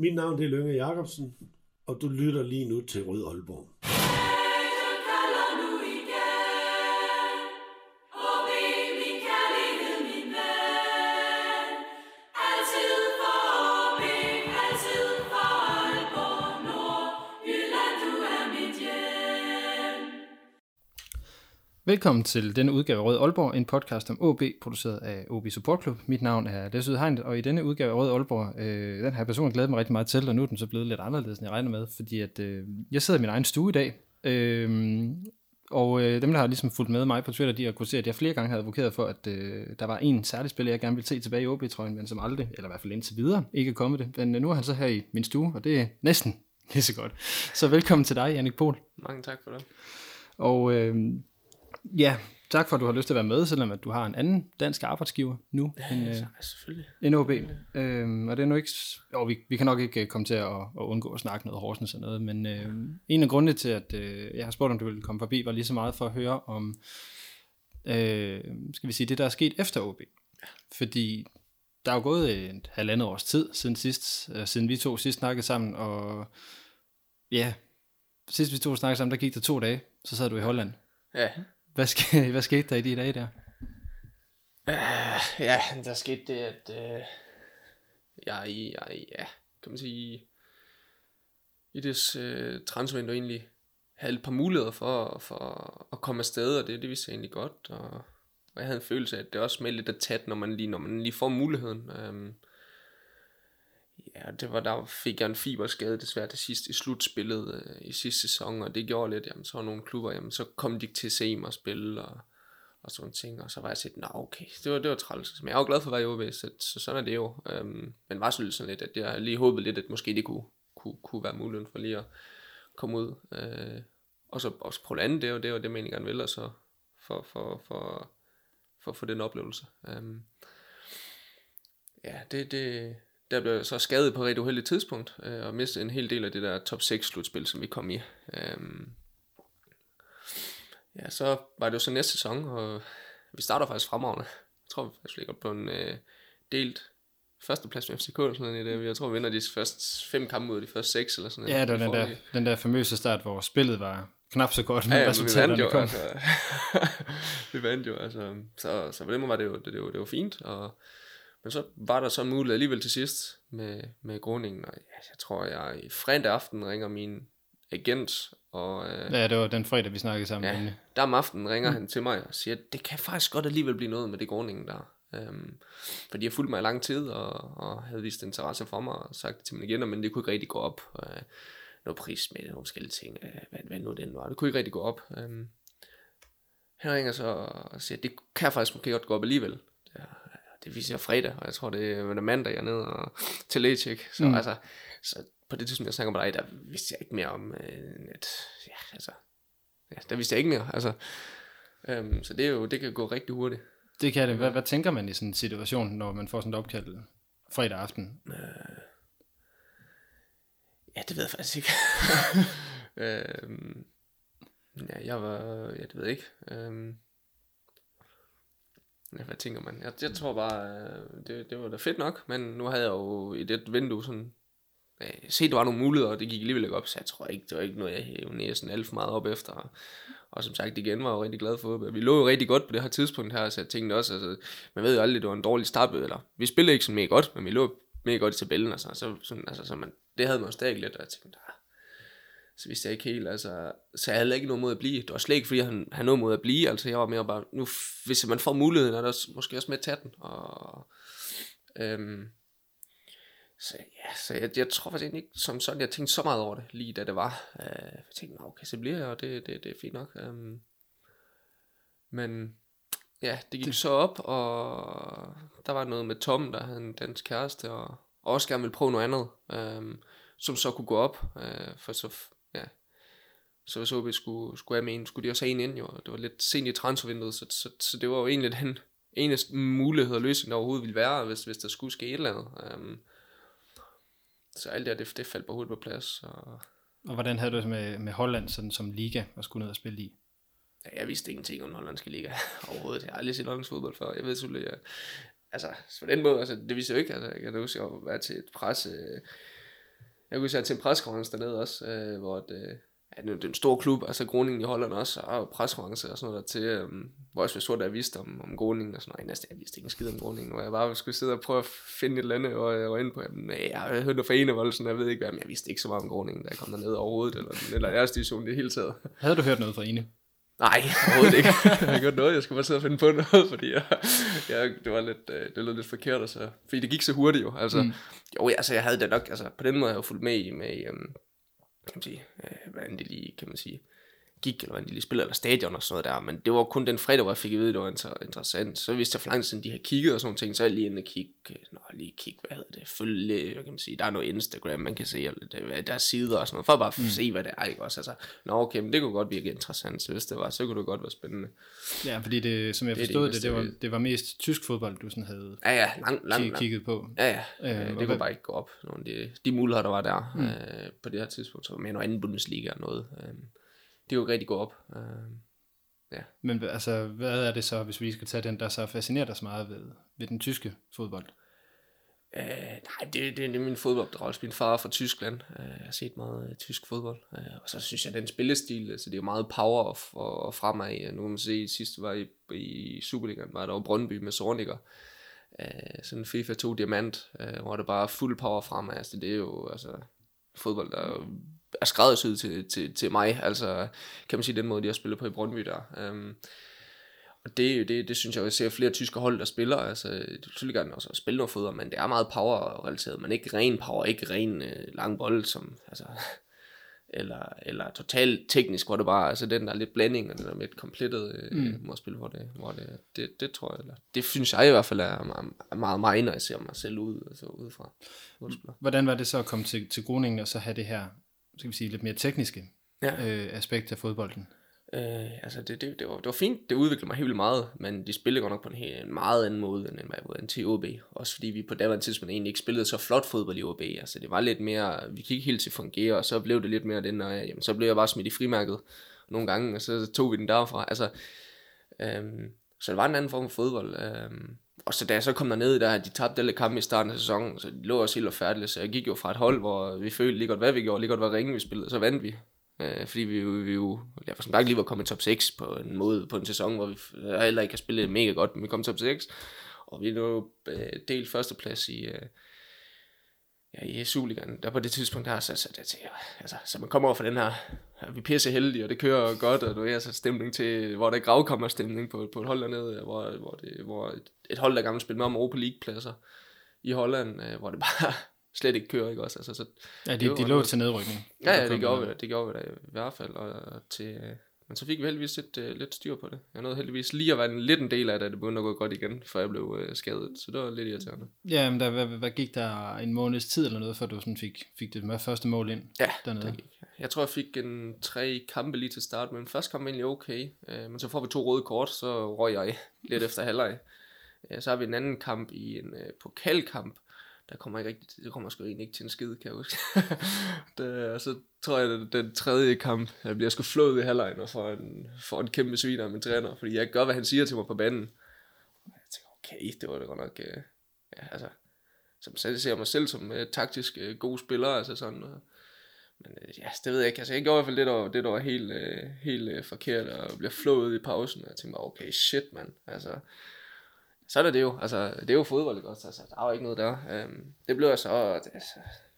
Mit navn det er Lønge Jacobsen, og du lytter lige nu til Rød Aalborg. Velkommen til denne udgave af Rød Aalborg, en podcast om OB, produceret af OB Support Club. Mit navn er Læsød Hegnet, og i denne udgave af Rød Aalborg, øh, den her person glæder mig rigtig meget til, og nu er den så blevet lidt anderledes, end jeg regner med, fordi at, øh, jeg sidder i min egen stue i dag, øh, og øh, dem, der har ligesom fulgt med mig på Twitter, de har kunnet se, at jeg flere gange har advokeret for, at øh, der var en særlig spiller, jeg gerne ville se tilbage i OB-trøjen, men som aldrig, eller i hvert fald indtil videre, ikke er kommet det. Men øh, nu er han så her i min stue, og det er næsten lige så godt. Så velkommen til dig, Jannik Pohl. Mange tak for det. Og øh, ja, tak for, at du har lyst til at være med, selvom at du har en anden dansk arbejdsgiver nu Ja, end, øh, så, selvfølgelig. end OB. Øhm, og det er nu ikke... Jo, vi, vi kan nok ikke øh, komme til at, at undgå at snakke noget Horsens og noget, men øh, en af grundene til, at øh, jeg har spurgt, om du ville komme forbi, var lige så meget for at høre om, øh, skal vi sige, det der er sket efter OB. Fordi der er jo gået et halvandet års tid siden sidst, øh, siden vi to sidst snakkede sammen, og ja, sidst vi to snakkede sammen, der gik der to dage, så sad du i Holland. Ja. Hvad, sk- hvad skete der i de dage der? Uh, ja, der skete det, at uh, jeg, i- jeg, ja, kan man sige, i det øh, uh, transfervindue egentlig havde et par muligheder for, for at komme afsted, og det, det viste sig egentlig godt, og, og jeg havde en følelse af, at det også med lidt at tæt, når man lige, når man lige får muligheden. Um, ja, det var der fik jeg en fiberskade desværre til sidst i slutspillet øh, i sidste sæson, og det gjorde lidt, jamen så var nogle klubber, jamen så kom de ikke til at se mig spille, og, og sådan ting, og så var jeg set, nå okay, det var, det var træls, men jeg var glad for at være i OB, så, så sådan er det jo, øhm, men var sådan lidt, at jeg lige håbede lidt, at måske det kunne, kunne, kunne være muligheden for lige at komme ud, øh, og så også prøve andet, det var det, var det man egentlig gerne vil, og så for, for, for, for for få den oplevelse. Øhm, ja, det, det, der blev jeg så skadet på et rigtig uheldigt tidspunkt, øh, og mistede en hel del af det der top 6 slutspil, som vi kom i. Um, ja, så var det jo så næste sæson, og vi starter faktisk fremragende. Jeg tror, vi faktisk ligger på en øh, delt førsteplads med FCK, eller sådan noget. i det. Jeg tror, vi vinder de første fem kampe ud af de første seks, eller sådan Ja, det var den der, den der famøse start, hvor spillet var knap så godt, men Ja, ja, men vi resultaterne vandt jo, kom. altså. vi vandt jo, altså. Så, så på den måde var det jo, det, det, var, det var fint, og, men så var der så en mulighed alligevel til sidst med, med Groningen, og ja, jeg tror, jeg i fredag aften ringer min agent, og øh, Ja, det var den fredag, vi snakkede sammen. Ja, Ja. der om aftenen ringer han til mig og siger, det kan faktisk godt alligevel blive noget med det Groningen der. Øhm, for de har fulgt mig i lang tid, og, og havde vist interesse for mig, og sagt det til mig igen, men det kunne ikke rigtig gå op. Øh, noget pris med nogle forskellige ting, øh, hvad, hvad nu den var. Det kunne ikke rigtig gå op. Øhm, han ringer så og siger, det kan faktisk måske godt gå op alligevel. Det viser jeg fredag, og jeg tror, det er mandag, jeg er nede og til lægetjek. Så, Mm. altså, så på det tidspunkt, jeg snakker med dig, der vidste jeg ikke mere om, øh, at, ja, altså, ja, der vidste jeg ikke mere. Altså, øhm, så det, er jo, det kan gå rigtig hurtigt. Det kan det. Hvad, hvad tænker man i sådan en situation, når man får sådan et opkald fredag aften? Ja, det ved jeg faktisk ikke. øhm, ja, jeg var, ja, det ved jeg ikke. Øhm, ja, hvad tænker man? Jeg, jeg tror bare, øh, det, det var da fedt nok, men nu havde jeg jo i det vindue sådan, øh, set, der var nogle muligheder, og det gik alligevel ikke op, så jeg tror ikke, det var ikke noget, jeg hævde næsen alt for meget op efter. Og, og som sagt, igen var jeg jo rigtig glad for det. Vi lå jo rigtig godt på det her tidspunkt her, så jeg tænkte også, altså, man ved jo aldrig, det var en dårlig start, eller vi spillede ikke så mega godt, men vi lå mega godt i tabellen, altså, så, sådan, altså, så man, det havde man jo stadig lidt, og jeg tænkte, så vidste jeg ikke helt, altså, så jeg havde ikke noget mod at blive. Det var slet ikke, fordi han havde noget mod at blive, altså jeg var mere bare, nu, hvis man får muligheden, er der også- måske også med at tage den, og, øhm, så ja, så jeg, jeg tror faktisk ikke som sådan, jeg tænkte så meget over det, lige da det var. Øh, jeg tænkte, "Nå, okay, så bliver jeg, og det, det, det er fint nok. Um, men ja, det gik så op, og der var noget med Tom, der havde en dansk kæreste, og, og også gerne ville prøve noget andet, um, som så kunne gå op, uh, for så, så hvis OB skulle, skulle have med en, skulle de også have en ind, jo, det var lidt sent i transfervinduet, så, så, så det var jo egentlig den eneste mulighed og løsning, der overhovedet ville være, hvis, hvis der skulle ske et eller andet. Um, så alt det, det, det faldt på hovedet på plads, og Og hvordan havde du det med, med Holland sådan som liga at skulle ned og spille i? Ja, jeg vidste ingenting om den hollandske liga overhovedet. Jeg har aldrig set hollandsk fodbold før. Jeg ved selvfølgelig, jeg, altså, så på den måde, altså, det vidste jeg jo ikke. Altså, jeg kan huske, at jeg var til et pres, øh, jeg kunne sige til en preskonference dernede også, øh, hvor det, ja, det er en stor klub, altså Groningen i Holland også, og preskonference og sådan noget der til, øh, hvor jeg så, der jeg vidste om, om Groningen og sådan noget. Næsten, jeg vidste ikke en skid om Groningen, hvor jeg bare skulle sidde og prøve at finde et eller andet, og jeg var inde på, jamen, jeg har hørt noget fra Enevoldsen, jeg ved ikke hvad, men jeg vidste ikke så meget om Groningen, da jeg kom derned overhovedet, eller, eller deres division det hele taget. Havde du hørt noget fra Ene? Nej, overhovedet ikke. jeg har gjort noget, jeg skulle bare sidde og finde på noget, fordi jeg, jeg, det var lidt, øh, det lød lidt forkert, altså, fordi det gik så hurtigt jo, altså, mm. jo, altså, jeg havde det nok, altså, på den måde har jeg jo fulgt med i, med, um, kan man sige, øh, hvordan det lige, kan man sige, gik, eller hvordan de lige spillede, eller stadion og sådan noget der, men det var kun den fredag, hvor jeg fik at vide, det var inter- interessant. Så vidste jeg for lang siden, de har kigget og sådan ting, så er jeg lige inde og kigge, nå, lige kigge, hvad hedder det, følge, hvad kan man sige, der er noget Instagram, man kan se, eller det, der er sider og sådan noget, for bare mm. se, hvad det er, ikke også, altså, nå, okay, men det kunne godt virke interessant, så hvis det var, så kunne det godt være spændende. Ja, fordi det, som jeg det forstod det, det, det, var, det var mest tysk fodbold, du sådan havde ja, ja, lang, lang, lang. kigget på. Ja, ja, øh, det kunne bare ikke gå op, nogle af de, de muligheder, der var der mm. øh, på det her tidspunkt, så med noget anden Bundesliga og noget, øh, det er jo rigtig gå op. Uh, ja. Men altså, hvad er det så, hvis vi skal tage den, der så fascinerer dig så meget ved, ved den tyske fodbold? Uh, nej, det, det, er min fodboldopdragelse. Min far er fra Tyskland. Uh, jeg har set meget uh, tysk fodbold. Uh, og så synes jeg, den spillestil, altså det er jo meget power og, og, og fremad. Nu kan man se, sidst var i, i Superligaen, var der jo Brøndby med Sorniger. Uh, sådan en FIFA 2 diamant, uh, hvor det bare er fuld power fremad. Altså det er jo altså, fodbold, der er skræddersyet til, til, til mig, altså kan man sige den måde, de har spillet på i Brøndby der. Um, og det, det, det synes jeg, jeg ser flere tyske hold, der spiller, altså det er selvfølgelig gerne også at spille noget fodbold, men det er meget power-relateret, men ikke ren power, ikke ren øh, lang bold, som, altså, eller, eller totalt teknisk, hvor det bare, altså den der lidt blanding, og den der lidt komplettet øh, mm. måde at spille, hvor det, hvor det, det, det tror jeg, eller, det synes jeg i hvert fald er meget, meget mig, når jeg ser mig selv ud, altså udefra. Hvordan var det så at komme til, til Groningen, og så have det her skal vi sige, lidt mere tekniske ja. øh, aspekt af fodbolden? Øh, altså det, det, det, var, det var fint, det udviklede mig helt vildt meget, men de spillede godt nok på en, helt, en meget anden måde, end hvad jeg til OB. Også fordi vi på daværende tidspunkt egentlig ikke spillede så flot fodbold i OB. Altså det var lidt mere, vi gik helt til at fungere, og så blev det lidt mere den, når jeg, jamen, så blev jeg bare smidt i frimærket nogle gange, og så tog vi den derfra. Altså, øhm, så det var en anden form for fodbold. Øhm, og så da jeg så kom derned, der de tabte alle kampe i starten af sæsonen, så de lå også helt færdige. Så jeg gik jo fra et hold, hvor vi følte lige godt, hvad vi gjorde, lige godt, hvad ringe vi spillede, så vandt vi. Øh, fordi vi, vi, vi jo, ja, for som lige var kommet i top 6 på en måde, på en sæson, hvor vi heller ikke har spillet mega godt, men vi kom i top 6. Og vi nu øh, delt førsteplads i, øh, ja, i Superligaen, der på det tidspunkt der, så, så, det, altså, så man kommer over for den her, ja, vi er pisse heldige, og det kører godt, og du er altså stemning til, hvor der gravkommer stemning på, på et hold dernede, hvor, hvor, det, hvor et, hold, der gerne vil spille med om Europa League-pladser i Holland, øh, hvor det bare slet ikke kører, ikke også? Altså, så, ja, de, de lå til nedrykning. Ja, ja, det gjorde vi, det gjorde vi da i hvert fald, og til, men så fik vi heldigvis lidt, uh, lidt styr på det. Jeg nåede heldigvis lige at være en, lidt en del af det, at det begyndte at gå godt igen, før jeg blev uh, skadet. Så det var lidt irriterende. Ja, men der, hvad, hvad gik der en måneds tid eller noget, før du sådan fik, fik det første mål ind ja, dernede? Det gik. Jeg tror, jeg fik en tre kampe lige til start, men første kamp var egentlig okay. Uh, men så får vi to røde kort, så røg jeg lidt efter halvleg. Øh, så har vi en anden kamp i en øh, pokalkamp, der kommer ikke rigtig, det kommer sgu egentlig ikke til en skid, kan jeg huske. det, og så tror jeg, at den tredje kamp, jeg bliver sgu flået i halvlejen og får en, får en kæmpe sviner af min træner, fordi jeg gør, hvad han siger til mig på banen. Og jeg tænker, okay, det var det godt nok, øh, ja, altså, som selv ser mig selv som øh, taktisk øh, god spiller, altså sådan, uh, men øh, ja, det ved jeg ikke, altså jeg gjorde i hvert fald det, der var, det, der var helt, øh, helt øh, forkert, og bliver flået i pausen, og jeg tænkte okay, shit, mand, altså, så er det jo, altså, det er jo fodbold, ikke også, altså, der er jo ikke noget der. Um, det blev jeg så, altså,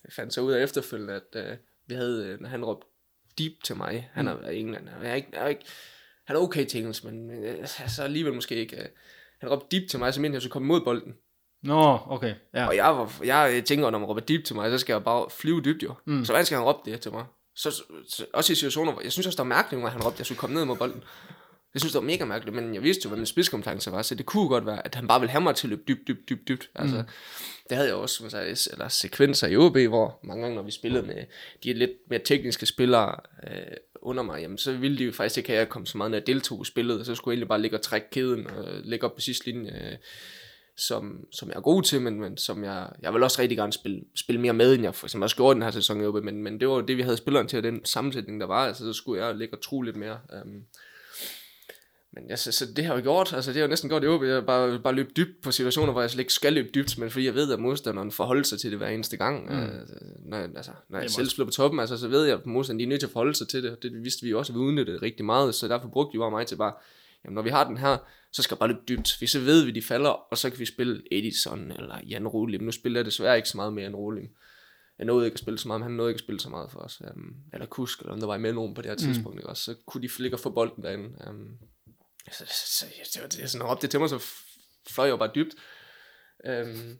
jeg fandt så ud af efterfølgende, at uh, vi havde, øh, når han råbte deep til mig, han er mm. England, han er ikke, er ikke, han er okay til engelsk, men uh, så alligevel måske ikke, uh, han råbte deep til mig, så mente jeg, så komme mod bolden. Nå, okay, ja. Og jeg, var, jeg tænker, når man råber deep til mig, så skal jeg bare flyve dybt jo. Mm. Så hvordan skal han råbe det til mig? Så, så, også i situationer, hvor jeg synes også, der er mærkeligt, når han råbte, at jeg skulle komme ned mod bolden. Jeg synes, det var mega mærkeligt, men jeg vidste jo, hvad min spidskompetence var, så det kunne godt være, at han bare ville have mig til at løbe dybt, dybt, dybt, dybt. Altså, mm. det havde jeg også, som sagde, eller sekvenser i OB, hvor mange gange, når vi spillede med de lidt mere tekniske spillere øh, under mig, jamen, så ville de jo faktisk ikke have, at jeg kom så meget, når jeg deltog i spillet, og så skulle jeg egentlig bare ligge og trække kæden og lægge op på sidste linje, øh, som, som jeg er god til, men, men som jeg, jeg vil også rigtig gerne spille, spille mere med, end jeg for eksempel også gjorde den her sæson i OB, men, men det var det, vi havde spilleren til, og den sammensætning, der var, altså så skulle jeg ligge og tro lidt mere. Um, men ja, så, det har jeg jo gjort, altså det har jo næsten gjort i OB, jeg bare, bare løbet dybt på situationer, hvor jeg slet ikke skal løbe dybt, men fordi jeg ved, at modstanderen forholder sig til det hver eneste gang. Mm. Øh, når, jeg- altså, når jeg selv slår på toppen, altså, så ved jeg, at modstanderen de er nødt til at forholde sig til det. Det vidste vi også, at vi udnyttede rigtig meget, så derfor brugte de bare mig til bare, jamen når vi har den her, så skal jeg bare løbe dybt. Vi så ved vi, de falder, og så kan vi spille Edison eller Jan Rolim. Nu spiller jeg desværre ikke så meget med Jan Rolim. Jeg nåede ikke at spille så meget, men han nåede ikke at spille så meget for os. Um, eller Kusk, eller om der var i mellemrum på det her tidspunkt, ikke? også? så kunne de flikke og få bolden derinde. Um, så, så, så, det, sådan råbte det til mig, så fløj jeg bare dybt. Um,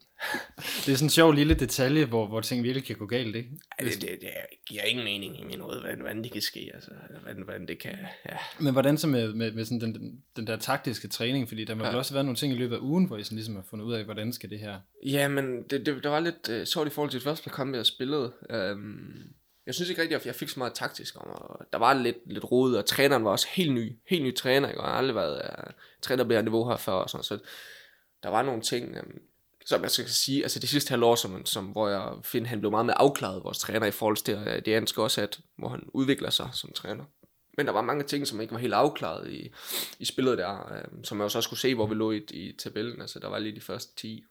Det er sådan en sjov lille detalje, hvor, hvor ting virkelig kan gå galt, ikke? det, det, det, giver ingen mening i min hoved, hvordan, hvordan det kan ske, altså, hvordan, hvordan det kan, ja. Men hvordan så med, med, med sådan den, den, den der taktiske træning? Fordi der må Ja. også være nogle ting i løbet af ugen, hvor I sådan ligesom har fundet ud af, hvordan skal det her... Ja, men det, det, det var lidt uh, sjovt i forhold til det første par kampe, jeg spillede. Um, jeg synes ikke rigtigt, at jeg fik så meget taktisk om, og der var lidt, lidt rodet, og træneren var også helt ny, helt ny træner, ikke? og jeg har aldrig været uh, træner på det niveau her før, og sådan, så der var nogle ting, um, som jeg skal sige, altså det sidste halvår, som, som, hvor jeg finder, han blev meget mere afklaret, vores træner, i forhold til uh, det andet også, at, hvor han udvikler sig som træner. Men der var mange ting, som ikke var helt afklaret i, i spillet der, um, som jeg også skulle se, hvor vi lå i, i tabellen. Altså, der var lige de første 10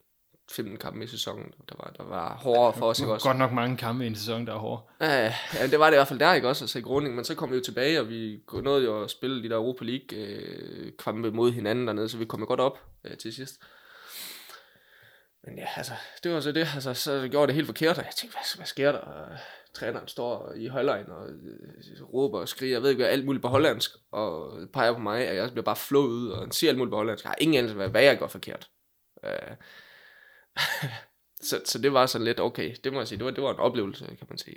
15 kampe i sæsonen, der var, der var hårdere for os, ikke også? Godt nok mange kampe i en sæson, der er hård. Ja, ja, det var det i hvert fald der, ikke også, altså i Groningen, men så kom vi jo tilbage, og vi nåede jo at spille de der Europa League øh, mod hinanden dernede, så vi kom jo godt op øh, til sidst. Men ja, altså, det var så det, altså, så gjorde det helt forkert, og jeg tænkte, hvad, hvad sker der? Og træneren står i højlejen og øh, råber og skriger, jeg ved ikke hvad, alt muligt på hollandsk, og peger på mig, og jeg bliver bare flået ud, og han siger alt muligt på hollandsk. Jeg har ingen anelse, hvad, hvad jeg gør forkert. Øh, så, så det var sådan lidt, okay, det må jeg sige, det var, det var en oplevelse, kan man sige.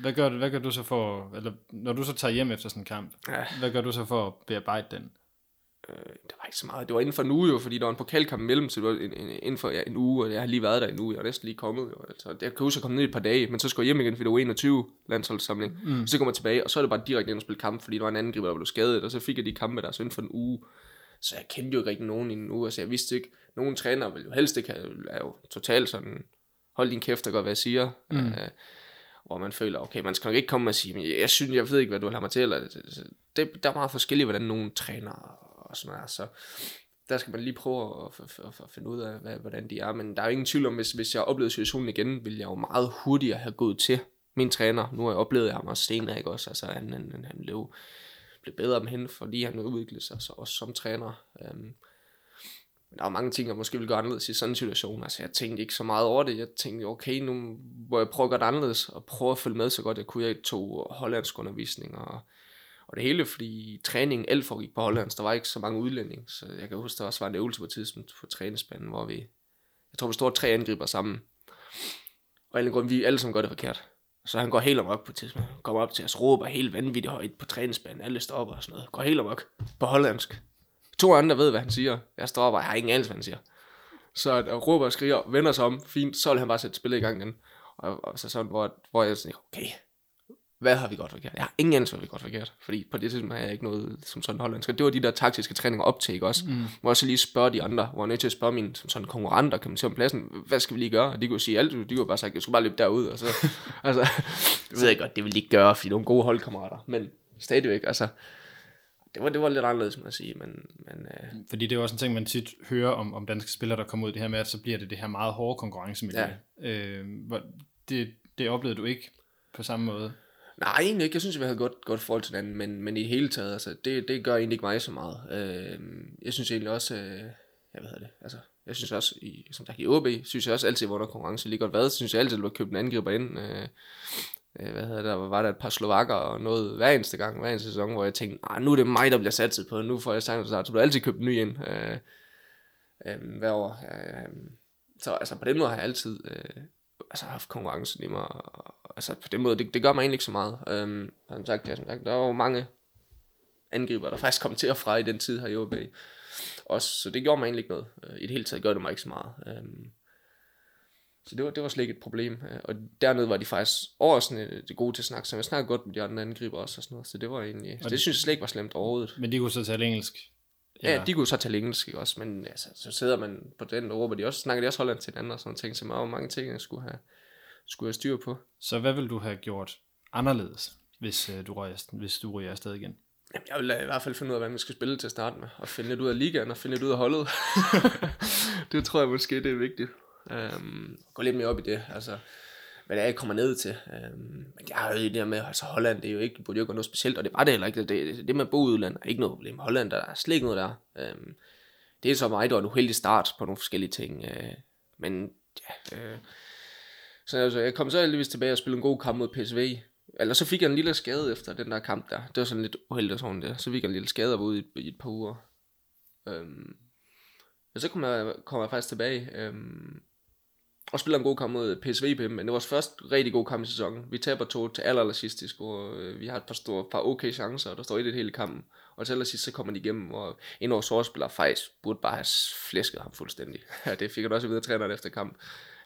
Hvad gør, hvad gør du så for, eller når du så tager hjem efter sådan en kamp, Ja. hvad gør du så for at bearbejde den? Øh, det var ikke så meget. Det var inden for en uge jo, fordi der var en pokalkamp imellem, så det var en, en, inden for ja, en uge, og jeg har lige været der en uge. Jeg er næsten lige kommet jo. Altså, jeg kan huske at komme ned i et par dage, men så skulle jeg hjem igen, fordi det var 21 landsholdssamling. Mm. Så kommer jeg tilbage, og så er det bare direkte ind og spille kamp, fordi der var en anden griber, der blev skadet, og så fik jeg de kampe der, så inden for en uge. Så jeg kendte jo ikke rigtig nogen i en uge, altså jeg vidste ikke, nogen træner vil jo helst ikke have, er jo totalt sådan, hold din kæft og gør, hvad jeg siger. Mm. Øh, hvor man føler, okay, man skal nok ikke komme og sige, men jeg synes, jeg ved ikke, hvad du har mig til, eller det, der er meget forskelligt, hvordan nogen træner og sådan noget, så der skal man lige prøve at, at, at, at finde ud af, hvad, hvordan de er, men der er jo ingen tvivl om, hvis, hvis jeg oplevede situationen igen, ville jeg jo meget hurtigere have gået til min træner, nu har jeg oplevet ham også senere, ikke også, altså han, han, han blev, blive bedre med hende, fordi han udviklede sig så også som træner, Øhm, men der var mange ting, jeg måske ville gøre anderledes i sådan en situation. Altså, jeg tænkte ikke så meget over det. Jeg tænkte, okay, nu må jeg prøve at gøre det anderledes, og prøve at følge med så godt jeg kunne. Jeg tog hollandsk undervisning, og, og det hele, fordi træningen alt foregik på hollandsk. Der var ikke så mange udlændinge, så jeg kan huske, der også var en øvelse på et tidspunkt på træningsbanen, hvor vi, jeg tror, vi stod tre angriber sammen. Og alle grund, vi alle sammen gør det forkert. Så han går helt amok på et tidspunkt. Han kommer op til os, råber helt vanvittigt højt på træningsbanen. Alle stopper og sådan noget. Går helt amok på hollandsk. To andre ved, hvad han siger. Jeg står bare, jeg har ingen anelse, hvad han siger. Så at råber og skriger, vender sig om, fint, så vil han bare sætte spillet i gang igen. Og, og så sådan, hvor, hvor jeg sådan, okay, hvad har vi godt forkert? Jeg har ingen anelse, hvad vi godt forkert. Fordi på det tidspunkt har jeg ikke noget som sådan hollandsk. Det var de der taktiske træninger op til, ikke også? Mm. Hvor jeg så lige spørger de andre, hvor jeg nødt til at spørge mine som sådan konkurrenter, kan man sige om pladsen, hvad skal vi lige gøre? Og de kunne sige alt, de kunne bare sige, jeg skulle bare løbe derud. Og så, altså, det ved jeg godt, det vil de ikke gøre, fordi de er nogle gode holdkammerater. Men stadigvæk, altså, det var, det var lidt anderledes, må jeg sige, men, men øh, Fordi det er jo også en ting, man tit hører om, om danske spillere, der kommer ud det her med, at så bliver det det her meget hårde konkurrencemiljø. Ja. Øh, hvor- det, det oplevede du ikke på samme måde. Nej, egentlig ikke. Jeg synes, vi havde godt, godt forhold til hinanden, men, men i det hele taget, altså, det, det gør egentlig ikke mig så meget. Øh, jeg synes egentlig også, øh, jeg ved det, altså, jeg synes også, i, som sagt i OB, synes jeg også altid, hvor der konkurrence lige godt været, synes jeg altid, at du har købt en angriber ind. Øh, øh, hvad hedder det, der var der et par slovakker og noget hver eneste gang, hver eneste sæson, hvor jeg tænkte, "Ah, nu er det mig, der bliver satset på, nu får jeg sang så du har altid købt en ny ind øh, øh, hver år. Øh, så altså på den måde har jeg altid øh, altså, haft konkurrencen i mig, og, altså på den måde, det, det gør mig egentlig ikke så meget. Øhm, som sagt, ja, som sagt, der var jo mange angriber, der faktisk kom til og fra i den tid her i OB. Også, så det gjorde mig egentlig ikke noget. Øh, I det hele taget gør det mig ikke så meget. Øhm, så det var, det var slet ikke et problem. Øh, Og dernede var de faktisk overraskende det gode til at snakke, så jeg snakkede godt med de andre angriber også og sådan noget. Så det var egentlig, så det, det- synes jeg slet ikke var slemt overhovedet. Men de kunne så tale engelsk. Ja, de kunne så tale engelsk, ikke også? Men altså, så sidder man på den, og råber de også, snakker de også hollandsk til hinanden og sådan ting, så meget mange ting, jeg skulle have, skulle have styr på. Så hvad vil du have gjort anderledes, hvis, øh, du, røg, hvis du ryger afsted igen? Jamen, jeg vil i hvert fald finde ud af, hvad man skal spille til at starte med, og finde lidt ud af ligaen, og finde lidt ud af holdet. det tror jeg måske, det er vigtigt. Um, gå lidt mere op i det, altså, hvad det er, jeg kommer ned til. Um, men jeg har jo det der med, altså Holland, det er jo ikke, burde jo ikke noget specielt, og det var det heller ikke. Det, det, det med at bo i udlandet er ikke noget problem. Holland, der er slet ikke noget der. Um, det er så meget, der var en uheldig start på nogle forskellige ting. Uh, men ja, uh, så altså, jeg kom så heldigvis tilbage og spillede en god kamp mod PSV, eller så fik jeg en lille skade efter den der kamp der. Det var sådan lidt uheldigt sådan der. Så fik jeg en lille skade og var ude i, i et par uger. Øhm, men så kom jeg, kom jeg faktisk tilbage. Øhm, og spillede en god kamp mod PSV på men det var vores første rigtig god kamp i sæsonen. Vi taber to til aller, aller sidst, og øh, vi har et par, store, par okay chancer, og der står i det hele kampen. Og til allersidst, så kommer de igennem, og en af vores faktisk burde bare have flæsket ham fuldstændig. det fik jeg også videre træneren efter kamp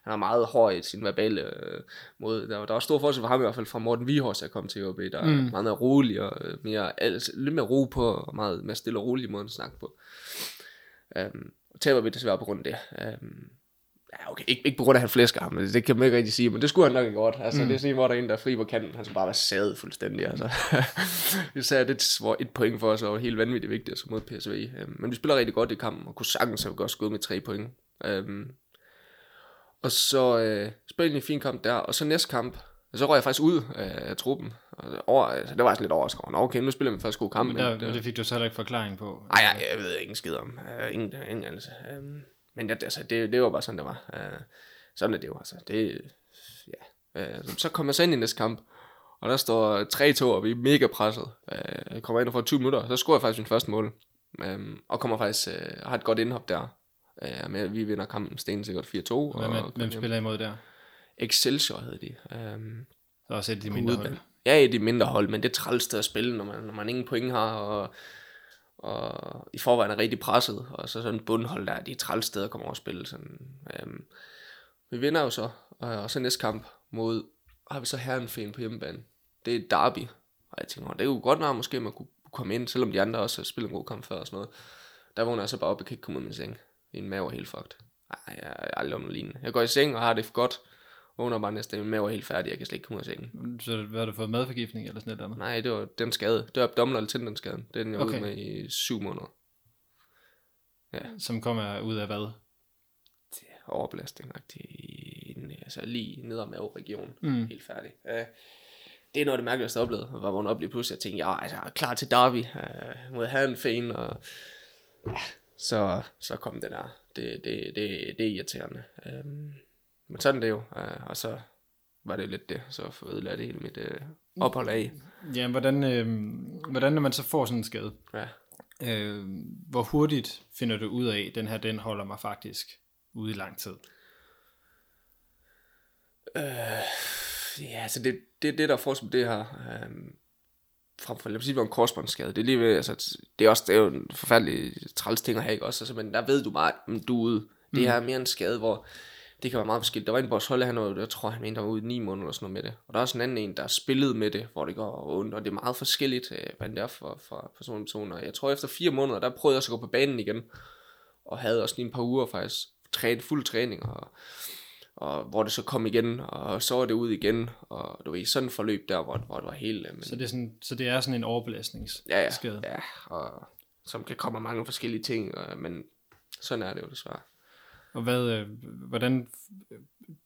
han er meget hård i sin verbale øh, måde. Der, der var stor forskel for ham i hvert fald fra Morten Vihors, der kom til OB, der er mm. meget mere rolig og øh, mere, altså, lidt mere ro på, og meget mere stille og rolig måde at snakke på. Um, og taber vi desværre på grund af det. Um, ja, okay, ikke, ikke på grund af, at han flæsker ham, det, det kan man ikke rigtig sige, men det skulle han nok ikke godt. Altså, mm. det er sådan, hvor der er en, der er fri på kanten, han skulle bare være sadet fuldstændig. Altså. sagde, det var et point for os, og helt vanvittigt vigtigt altså, mod PSV. Um, men vi spiller rigtig godt i kampen, og kunne sagtens have godt skået med tre point. Um, og så øh, spillede en fin kamp der, og så næste kamp, og så røg jeg faktisk ud af truppen. Og over, altså, det var sådan lidt overraskende. Okay, nu spiller vi først god kamp. Men, der, men det fik du så heller ikke forklaring på. Nej, jeg, jeg ved ingen skid om. Uh, ingen, ingen altså. Um, men det, altså, det, det var bare sådan, det var. Uh, sådan er det jo, altså. Det, ja. Uh, så kom jeg så ind i næste kamp, og der står 3-2, og vi er mega presset. Uh, jeg kommer ind og får 20 minutter, så scorer jeg faktisk min første mål. Um, og kommer faktisk, uh, har et godt indhop der. Ja, men vi vinder kampen stensikkert 4-2. Hvem, og hvem spiller imod der? Excelsior hed de. Um, så også et de mindre hold. Ja, et de mindre hold, men det er træls at spille, når man, når man ingen point har, og, og i forvejen er rigtig presset, og så sådan et bundhold der, de er træls steder at komme over og spille. Sådan, um, vi vinder jo så, og, og så næste kamp mod, har vi så Herrenfen på hjemmebane. Det er Derby, og jeg tænker, det er jo godt nok måske, at man kunne komme ind, selvom de andre også har spillet en god kamp før og sådan noget. Der vågner jeg så bare op og kan ikke komme ud af min seng. Min mave er helt fucked. Ej, jeg har aldrig noget lignende. Jeg går i seng og har det godt. Vågner bare næste min mave er helt færdig. Jeg kan slet ikke komme ud af sengen. Så hvad har du fået madforgiftning eller sådan noget? Nej, det var den skade. Det var abdominal tendon skaden. Det er den, jeg okay. ude med i syv måneder. Ja. Som kommer ud af hvad? Det er overbelastning. Altså lige ned ad maveregionen. Mm. Helt færdig. Uh, det er noget af det mærkeligste, jeg oplevede. Jeg var vågnet op lige pludselig. Jeg tænkte, ja, altså, jeg er klar til Derby. Uh, mod have en fan. Og, ja, så, så kom det der. Det, det, det, det er irriterende. Øhm, men sådan det jo. Øh, og så var det lidt det, så for ødelagt hele mit øh, ophold af. Ja, hvordan, øh, hvordan når man så får sådan en skade, ja. øh, hvor hurtigt finder du ud af, at den her, den holder mig faktisk ude i lang tid? Øh, ja, altså det, det, det der er forskel det her, øh, frem for, lad os sige, en korsbåndsskade. Det er lige ved, altså, det er, også, det er jo en forfærdelig træls ting at have, ikke også? Altså, men der ved du bare, at du er ude. Det mm. her er mere en skade, hvor det kan være meget forskelligt. Der var en på hold, han var, jeg tror, han mente, der var ude i 9 måneder eller sådan noget med det. Og der er også en anden en, der har spillet med det, hvor det går ondt, og det er meget forskelligt, øh, hvad det er for, for person til person. Og jeg tror, efter fire måneder, der prøvede jeg så at gå på banen igen, og havde også lige en par uger faktisk, træne, fuld træning, og og hvor det så kom igen, og så var det ud igen, og du ved, sådan et forløb der, hvor, hvor det var helt... Men... Så, det er sådan, så det er sådan en overbelastningsskade? Ja, ja, ja, og som kan komme af mange forskellige ting, og, men sådan er det jo desværre. Og hvad, øh, hvordan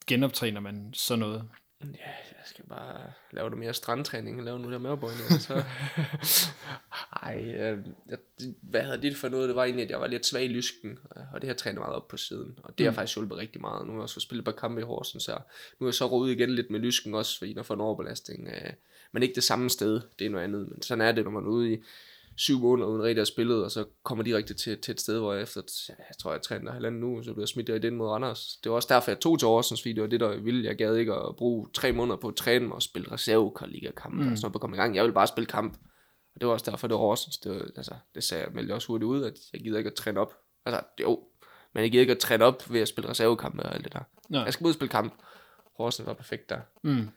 genoptræner man sådan noget? Ja, jeg skal bare lave det mere strandtræning, lave nogle der mørbøjne. så. Ej, øh, jeg, hvad havde det for noget? Det var egentlig, at jeg var lidt svag i lysken, og det har trænet meget op på siden. Og det mm. har faktisk hjulpet rigtig meget. Nu har jeg også spillet på kampe i Horsens, så nu er jeg så rodet igen lidt med lysken også, fordi der får en overbelastning. Øh, men ikke det samme sted, det er noget andet. Men sådan er det, når man er ude i syv måneder uden rigtig at spille, og så kommer direkte til, til et sted, hvor jeg efter, jeg tror, jeg træner halvanden nu, så blev jeg smidt i den mod Randers. Det var også derfor, jeg tog til Horsens, fordi det var det, der ville. Jeg gad ikke at bruge tre måneder på at træne og spille reservekarliga-kamp mm. og sådan på komme i gang. Jeg ville bare spille kamp. Og det var også derfor, det var Horsens. Det, var, altså, det sagde jeg meldte også hurtigt ud, at jeg gider ikke at træne op. Altså, jo, men jeg gider ikke at træne op ved at spille reservekampe og alt det der. Nej. Jeg skal ud og spille kamp. Horsens var perfekt der. Mm.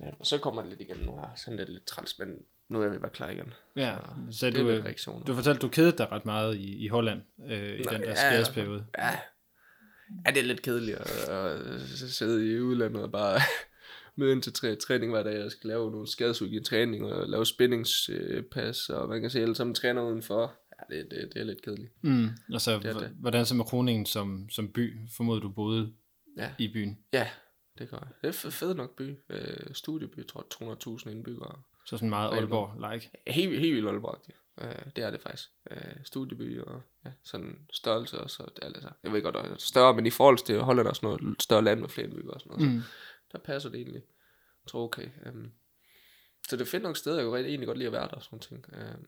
Ja, og så kommer det lidt igen nu her. Sådan lidt, lidt træls, men nu er vi bare klar igen. Ja, så, så du, øh, du fortalte, du kedede dig ret meget i, i Holland øh, i Nå, den der ja, skadesperiode. Ja, ja, det er lidt kedeligt at, at sidde i udlandet og bare møde ind til træ, træning hver dag, jeg skal lave nogle skadesudgivet træning, og lave spændingspas, og man kan se alle sammen træner udenfor. Ja, det, det, det er lidt kedeligt. Mm. Altså, Det er det. h- hvordan så med Kroningen som, som by? Formoder du boede Ja, i byen? ja det gør jeg. Det er f- fed nok by. Øh, studieby, jeg tror 200.000 indbyggere. Så sådan meget Aalborg. Aalborg-like. Helt, helt vildt Aalborg. Øh, det er det faktisk. Øh, studieby og ja, sådan størrelse og så det er altså, jeg ved godt, det er større, men i forhold til Holland er sådan noget større land med flere indbyggere og sådan noget, Mm. så der passer det egentlig. Jeg tror okay. Um, så det er fedt nok sted, jeg kunne egentlig godt lide at være der og sådan ting. Uh,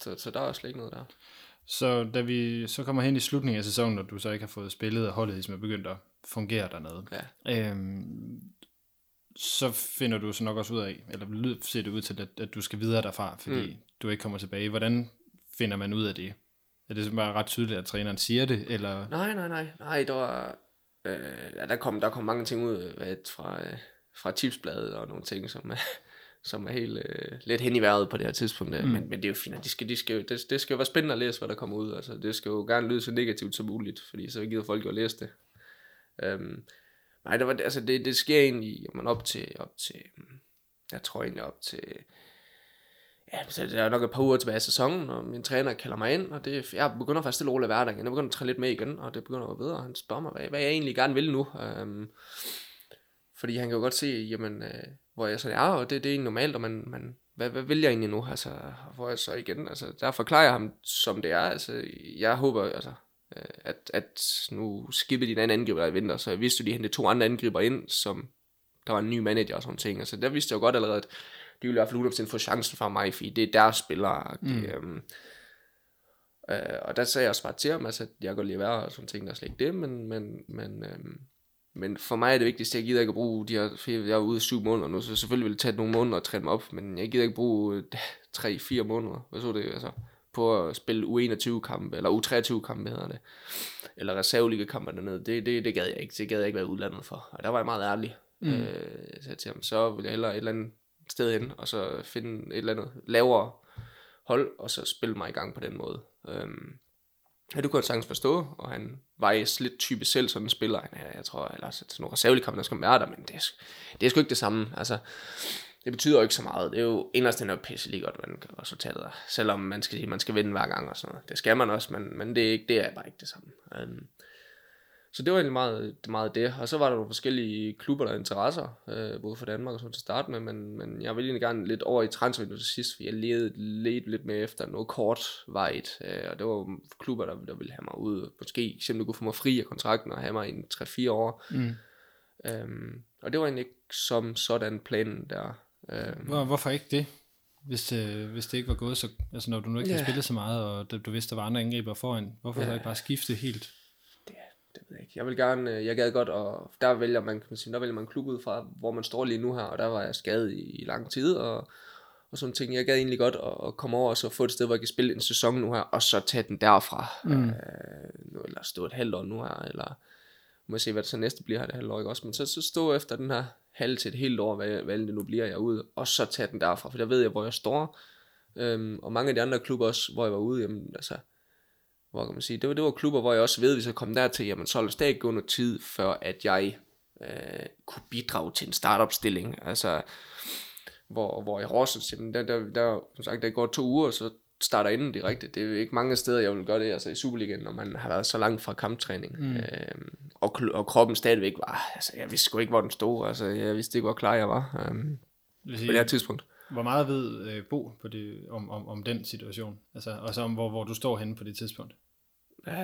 så, så der er slet ikke noget der. Så da vi så kommer hen i slutningen af sæsonen, og du så ikke har fået spillet, og holdet ligesom er begyndt at fungere dernede, Ja. øhm, så finder du så nok også ud af, eller ser det ud til, at, at du skal videre derfra, fordi mm. du ikke kommer tilbage. Hvordan finder man ud af det? Er det bare ret tydeligt, at træneren siger det, eller... Nej, nej, nej. Nej, der var... Øh, der, kom, der kom mange ting ud øh, hvad, fra, øh, fra tipsbladet og nogle ting, som er, som er helt øh, lidt hen i vejret på det her tidspunkt. Mm. Men, men det er jo fint, de skal, de skal, det, det skal jo være spændende at læse, hvad der kommer ud. Altså, det skal jo gerne lyde så negativt som muligt, fordi så gider folk jo at læse det. Øhm, nej, det, var, altså, det, det sker egentlig man op til, op til, mm, jeg tror egentlig op til, ja, så der er nok et par uger tilbage i sæsonen, og min træner kalder mig ind, og det, jeg begynder faktisk stille og roligt at. Jeg begynder at træne lidt med igen, og det begynder at gå bedre. Han spørger mig, hvad, hvad jeg egentlig gerne vil nu. Øhm, fordi han kan jo godt se, jamen, øh, hvor jeg så er, og det, det er egentlig normalt, og man, man, hvad, hvad vil jeg egentlig nu? Altså, hvor jeg så igen, altså, der forklarer jeg ham, som det er. Altså, jeg håber, altså, at, at nu skippede de en anden angriber der i vinter, så jeg vidste jo, de hentede to andre angriber ind, som der var en ny manager og sådan ting. Altså, der vidste jeg jo godt allerede, at de ville i hvert fald 100% få chancen fra mig, fordi det er deres spillere. Mm. Øhm, øh, og der sagde jeg også bare til ham, altså, at jeg lide at være og sådan ting, der er slet ikke det, men, men, men, øhm, men for mig er det vigtigste, jeg gider ikke at bruge de her, for jeg er ude i syv måneder nu, så selvfølgelig vil det tage nogle måneder at træne mig op, men jeg gider ikke bruge øh, tre-fire måneder, hvad så det, altså, på at spille U21-kampe, eller U23-kampe hedder det, eller reserveliga-kampe dernede, det, det, det gad jeg ikke, det gad jeg ikke være udlandet for, og der var jeg meget ærlig, mm. øh, jeg sagde til ham, så vil jeg hellere et eller andet sted hen, og så finde et eller andet lavere hold, og så spille mig i gang på den måde. Øhm, ja, det kunne han sagtens forstå, og han var i lidt type selv sådan en spiller. Han, jeg tror, eller sådan nogle reservekampe, der skal være der, men det er, det er sgu ikke det samme. Altså, det betyder jo ikke så meget. Det er jo inderst er jo pisse lige godt, hvad den resultatet er. Selvom man skal sige, man skal vinde hver gang og sådan noget. Det skal man også, men, men det, er ikke, det er bare ikke det samme. Um, så det var egentlig meget, meget det. Og så var der nogle forskellige klubber, der interesser, øh, både for Danmark og sådan til at starte med, men, men jeg ville egentlig gerne lidt over i transfervinduet til sidst, for jeg ledte, ledte lidt med efter noget kort vejt, øh, og det var klubber, der, der ville have mig ud, måske simpelthen kunne få mig fri af kontrakten og have mig i en 3-4 år. Mm. Øhm, og det var egentlig ikke som sådan planen der. Hvor, hvorfor ikke det? Hvis det, hvis det ikke var gået så... Altså, når du nu ikke. Ja. har spillet så meget, og du, du vidste, der var andre angriber foran, hvorfor yeah. så Ja. ikke bare skifte helt? det, det ved jeg ikke. Jeg vil gerne, øh, jeg gad godt, og der vælger man, kan man sige, der vælger man klub ud fra, hvor man står lige nu her, og der var jeg skadet i, i lang tid, og, og sådan ting. Jeg gad egentlig godt at, at komme over og så få et sted, hvor jeg kan spille en sæson nu her, og så tage den derfra. Mm. Øh, nu, eller stå et halvt år nu her, eller må jeg se, hvad det så næste bliver her det halvt år, ikke også? Men så, så stå efter den her halvt til et helt år, hvad, hvad det nu bliver jeg ude, og så tage den derfra, for der ved jeg, hvor jeg står. Øhm, og mange af de andre klubber også, hvor jeg var ude, jamen, altså, hvor kan man sige, det var, det var klubber, hvor jeg også ved, hvis jeg kom dertil, jamen så ville det stadig gå noget tid, før at jeg øh, kunne bidrage til en startup-stilling. Altså, hvor, hvor i Horsens, jamen, der, der, der, som sagt, der går to uger, så starter inden direkte. Det er ikke mange steder, jeg vil gøre det, altså i Superligaen, når man har været så langt fra kamptræning. Mm. Øhm, og, og kroppen stadigvæk var, altså jeg vidste sgu ikke, hvor den stod, altså jeg vidste ikke, hvor klar jeg var øhm, Vil på sige, det her tidspunkt. Hvor meget ved øh, Bo på det, om, om, om den situation? Altså, og så om, hvor, hvor du står henne på det tidspunkt? Øh,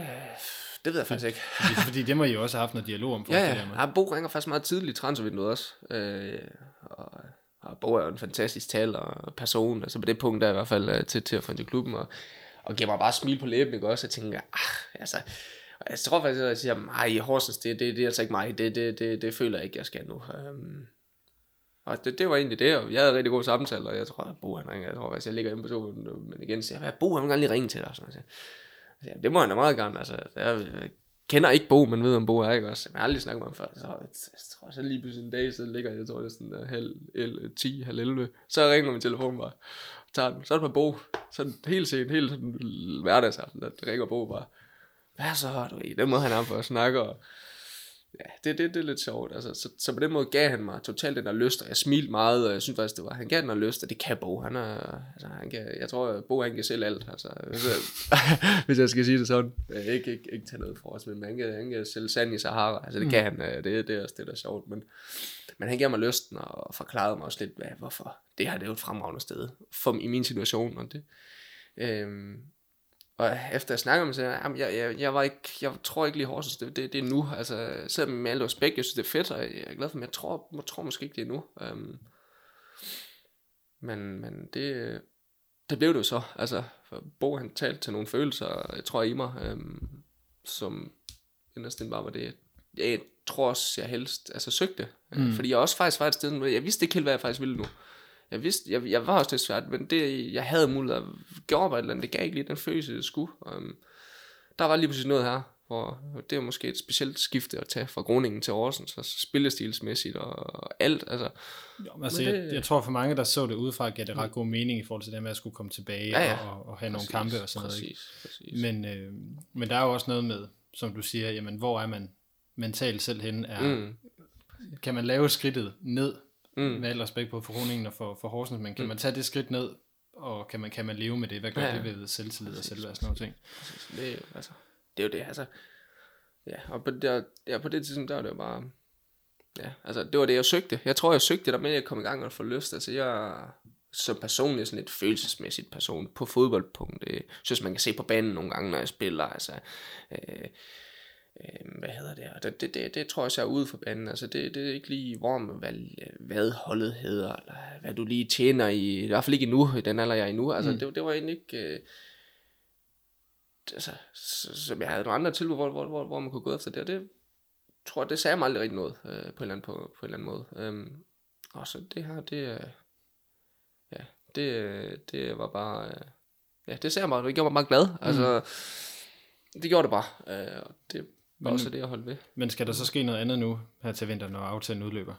det ved jeg faktisk ikke. Fordi, fordi det må I jo også have haft noget dialog om, Ja, ja. ja Bo ringer faktisk meget tidligt i transfervinduet også. Øh, Bo er jo en fantastisk taler og person, altså på det punkt der i hvert fald øh, til, til at få ind til klubben, og, og giver mig bare smil på læben, ikke også? Jeg tænker, ah, altså, jeg tror faktisk, at jeg siger, nej, Horsens, det, det, det er altså ikke mig, det, det, det, det føler jeg ikke, jeg skal nu. Um, og det, det var egentlig det, og jeg havde rigtig god samtale, og jeg tror, at Bo han ringer, jeg tror faktisk, jeg ligger inde på sofaen, men igen siger jeg, Bo, han vil gerne lige ringe til dig, og sådan noget. Ja, det må han da meget gerne, altså, jeg kender ikke Bo, men ved om Bo er, ikke også? Jeg har aldrig snakket med ham før, så jeg, jeg tror, så lige pludselig en dag, så ligger jeg, jeg tror, det er sådan der, halv, el, øh, 10, halv 11, så ringer min telefon bare, tager den, så er det bare Bo, sådan helt sent, helt sådan hverdagsaften, der ringer Bo bare, hvad så, du i? den måde han er for at snakke, og ja, det, det, det er lidt sjovt. Altså, så, så, på den måde gav han mig totalt den der lyst, og jeg smilte meget, og jeg synes faktisk, det var, han gav den der lyst, og det kan Bo. Han er, altså, han kan, jeg tror, at Bo han kan selv alt, altså, hvis jeg, hvis jeg skal sige det sådan. Jeg ikke, ikke, ikke tage noget for os, men han kan, han kan sælge sand i Sahara, altså det mm. kan han, øh, det, det er også det, der er sjovt, men, men han gav mig lysten, og forklarede mig også lidt, hvad, hvorfor det her det er jo et fremragende sted, for, i min situation, og det, øhm, og efter jeg snakker med sig, jeg, jeg, jeg, jeg, var ikke, jeg tror ikke lige Horsens, det, det, det er nu. Altså, selvom med alt respekt, jeg synes, det er fedt, og jeg er glad for, men jeg tror, jeg tror måske ikke, det er nu. Um, men, men det, det blev det jo så. Altså, for Bo han talte til nogle følelser, jeg tror i mig, um, som inderst bare var det, jeg tror også, jeg helst altså, søgte. Mm. Fordi jeg også faktisk var et sted, jeg vidste ikke helt, hvad jeg faktisk ville nu jeg vidste, jeg, jeg var også lidt svært, men det, jeg havde mulighed at gøre mig et eller andet, det gav ikke lige den følelse, det skulle. Um, der var lige præcis noget her, hvor det er måske et specielt skifte at tage fra Groningen til Aarhus, så spillestilsmæssigt og alt, altså. Jo, altså det, jeg, jeg, tror for mange, der så det udefra, gav det ret god mening i forhold til det med at skulle komme tilbage ja, ja. Og, og have præcis, nogle kampe og sådan noget. Ikke? Præcis. Men, øh, men der er jo også noget med, som du siger, jamen hvor er man mentalt selv henne? Er, mm. Kan man lave skridtet ned mm. med al respekt på Groningen og for, for Horsens, men kan mm. man tage det skridt ned, og kan man, kan man leve med det? Hvad gør ja, det ved selvtillid og selvværd og sådan noget ting? Det er, jo, altså, det er jo det, altså. Ja, og på, der, ja, på det tidspunkt, der var det jo bare, ja, altså, det var det, jeg søgte. Jeg tror, jeg søgte der med, at jeg kom i gang og få lyst. Altså, jeg som personligt sådan et følelsesmæssigt person på fodboldpunkt. Det synes, man kan se på banen nogle gange, når jeg spiller. Altså, øh, øh, hvad hedder det, det, det, det, det tror jeg, jeg er ude for banen, altså det, det er ikke lige, hvor man, hvad, hvad holdet hedder, eller hvad du lige tjener i, i hvert fald ikke endnu, i den alder jeg er endnu, altså mm. det, det var egentlig ikke, øh, altså, som jeg havde nogle andre tilbud, hvor, hvor, hvor, hvor man kunne gå efter det, og det tror jeg, det sagde mig aldrig rigtig noget, øh, på, en eller anden, på, på en eller anden måde, øhm, og så det her, det, øh, ja, det, det var bare, øh, ja, det sagde mig, det gjorde mig meget glad, altså, mm. det gjorde det bare, øh, og det men, også det at holde ved. Men skal der så ske noget andet nu her til vinter, når aftalen udløber?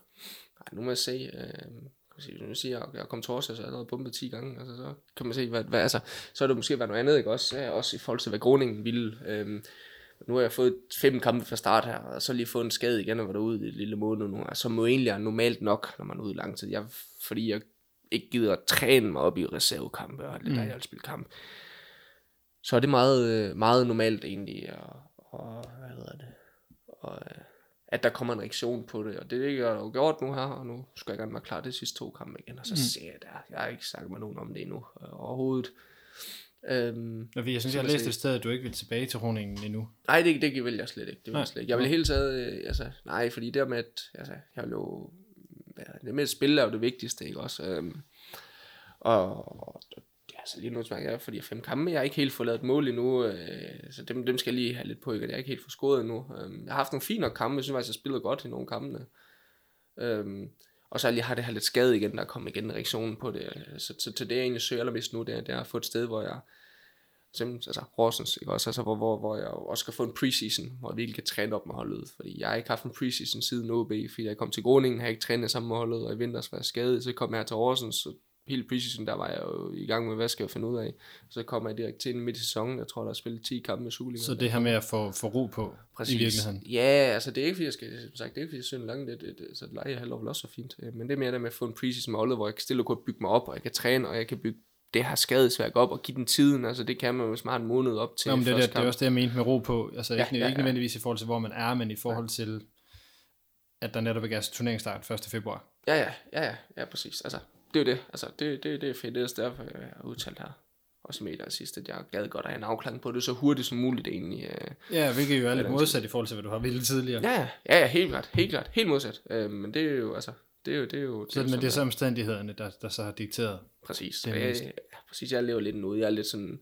Nej, nu må jeg se. Øh, nu siger jeg, at jeg kom torsdag, så jeg allerede bumpet 10 gange. Altså, så kan man se, hvad, hvad altså, så er det måske været noget andet, ikke? Også, ja, også i forhold til, hvad Groningen ville. Øh, nu har jeg fået fem kampe fra start her, og så lige fået en skade igen, og var derude i et lille måned nu, som jo egentlig er normalt nok, når man er ude i lang tid. Jeg, fordi jeg ikke gider at træne mig op i reservekampe og lidt mm. der, jeg spille kamp. Så er det meget, meget normalt egentlig, og, og hvad hedder det, og øh, at der kommer en reaktion på det, og det er det, jeg har gjort nu her, og nu skal jeg gerne være klar de sidste to kampe igen, og så mm. ser jeg der, jeg har ikke sagt med nogen om det endnu, øh, overhovedet. Øhm, ja, jeg synes, jeg har læst et sted, at du ikke vil tilbage til Roningen endnu. Nej, det, det vil jeg slet ikke. Det vil jeg, slet ikke. jeg vil hele taget, øh, altså, nej, fordi det med, at altså, jeg vil jo, ja, det med at spille er jo det vigtigste, ikke også? Øhm, og, altså lige nu smager jeg, fordi fem kampe, jeg har ikke helt fået lavet et mål endnu, øh, så dem, dem skal jeg lige have lidt på, ikke? jeg er ikke helt for skåret endnu. Øh, jeg har haft nogle fine kampe, jeg synes faktisk, jeg spillede godt i nogle kampene. Øh, og så lige har det her lidt skade igen, der er kommet igen reaktionen på det. Så, så, så det jeg egentlig søger allermest nu, det er, det er at få et sted, hvor jeg simpelthen, altså Horsens, ikke også, altså, hvor, hvor, hvor jeg også skal få en preseason, hvor jeg virkelig kan træne op med holdet, fordi jeg har ikke haft en preseason siden OB, fordi jeg kom til Groningen, har ikke trænet sammen med holdet, og i vinter var jeg skadet, så kom jeg her til Horsens, så hele preseason, der var jeg jo i gang med, hvad skal jeg finde ud af. Så kommer jeg direkte til midt i sæsonen. Jeg tror, der er spillet 10 kampe med Superliga. Så det her med at få, få ro på Præcis. i virkeligheden? Ja, altså det er ikke, fordi jeg skal, som sagt, det er ikke, fordi jeg synes langt, det, det, det, så leje jeg vel også så fint. Men det er mere det med at få en preseason med holdet, hvor jeg kan stille og kunne bygge mig op, og jeg kan træne, og jeg kan bygge det her skadesværk op og give den tiden, altså det kan man jo smart en måned op til. Jamen, det, det, det er også det, jeg mente med ro på, altså ja, ikke, ja, ja. ikke nødvendigvis i forhold til, hvor man er, men i forhold til, at der netop er gas turneringsstart 1. februar. Ja, ja, ja, ja, ja, præcis. Altså, det er jo det. Altså, det, det, det er fedt. Det er derfor, jeg har udtalt her også med der sidst, at jeg gad godt at have en afklaring på det så hurtigt som muligt egentlig. Øh, ja, hvilket jo er lidt modsat i forhold til, hvad du har ville tidligere. Ja, ja, ja, helt klart, helt klart, helt modsat. Øh, men det er jo, altså, det er jo, det er jo... Det så, er men det er så omstændighederne, der, der så har dikteret. Præcis. Det jeg, ja, præcis, jeg lever lidt nu. Jeg er lidt sådan,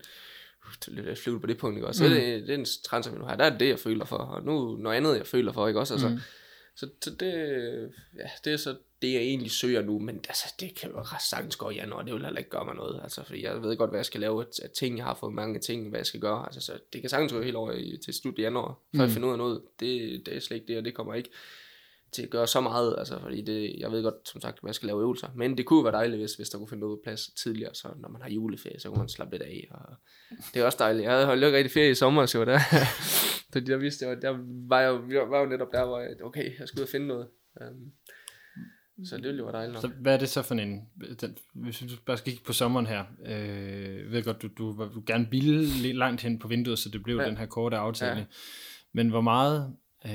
lidt flyvet på det punkt, ikke også? Mm. Så det, det er en transfer, nu har. Der er det, jeg føler for. Og nu noget andet, jeg føler for, ikke også? Altså, mm. Så, så det, ja, det er så det, jeg egentlig søger nu, men altså, det kan jo sagtens gå i januar, det vil heller ikke gøre mig noget, altså, fordi jeg ved godt, hvad jeg skal lave af ting, jeg har fået mange ting, hvad jeg skal gøre, altså, så det kan sagtens gå helt over i, til slut i januar, før mm. jeg finder ud af noget, det, det er slet ikke det, og det kommer ikke til at gøre så meget, altså, fordi det, jeg ved godt, som sagt, at man skal lave øvelser, men det kunne være dejligt, hvis, hvis der kunne finde noget plads tidligere, så når man har juleferie, så kunne man slappe lidt af, og det er også dejligt. Jeg havde holdt ikke rigtig ferie i sommer, så der, fordi der vidste jeg, der var jeg, jeg var jo netop der, hvor jeg, okay, jeg skulle ud og finde noget. Um, så det ville jo være dejligt nok. Så hvad er det så for en, den, hvis du bare skal kigge på sommeren her, øh, jeg ved godt, du, du, du gerne ville langt hen på vinduet, så det blev ja. den her korte aftale. Ja. Men hvor meget, øh,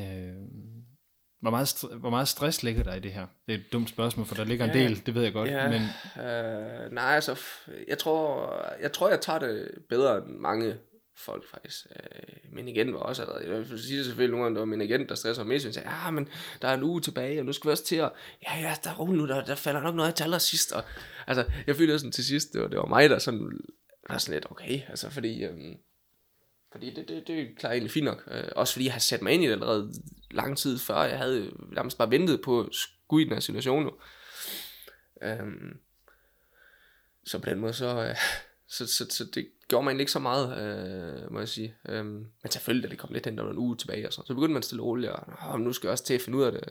hvor meget, hvor meget stress ligger der i det her? Det er et dumt spørgsmål, for der ligger ja, en del, det ved jeg godt. Ja, men... øh, nej, altså, jeg tror, jeg tror, jeg tager det bedre end mange folk faktisk. Øh, men igen var også allerede, jeg vil sige det selvfølgelig nogle gange, der var min agent, der stresser mest, og sagde, ja, men der er en uge tilbage, og nu skal vi også til at, ja, ja, der er nu, der, der falder nok noget til allersidst, og altså, jeg følte sådan til sidst, det var, det var mig, der sådan, var sådan lidt, okay, altså, fordi, øhm, fordi det, det, det klarer egentlig fint nok. Øh, også fordi jeg har sat mig ind i det allerede lang tid før. Jeg havde nærmest bare ventet på at skulle i den her situation nu. Øhm, så på den måde, så, øh, så, så, så det gjorde man ikke så meget, øh, må jeg sige. Øhm, men selvfølgelig, da det kom lidt hen, der var en uge tilbage, og så, så begyndte man stille roligt, og nu skal jeg også til at finde ud af det.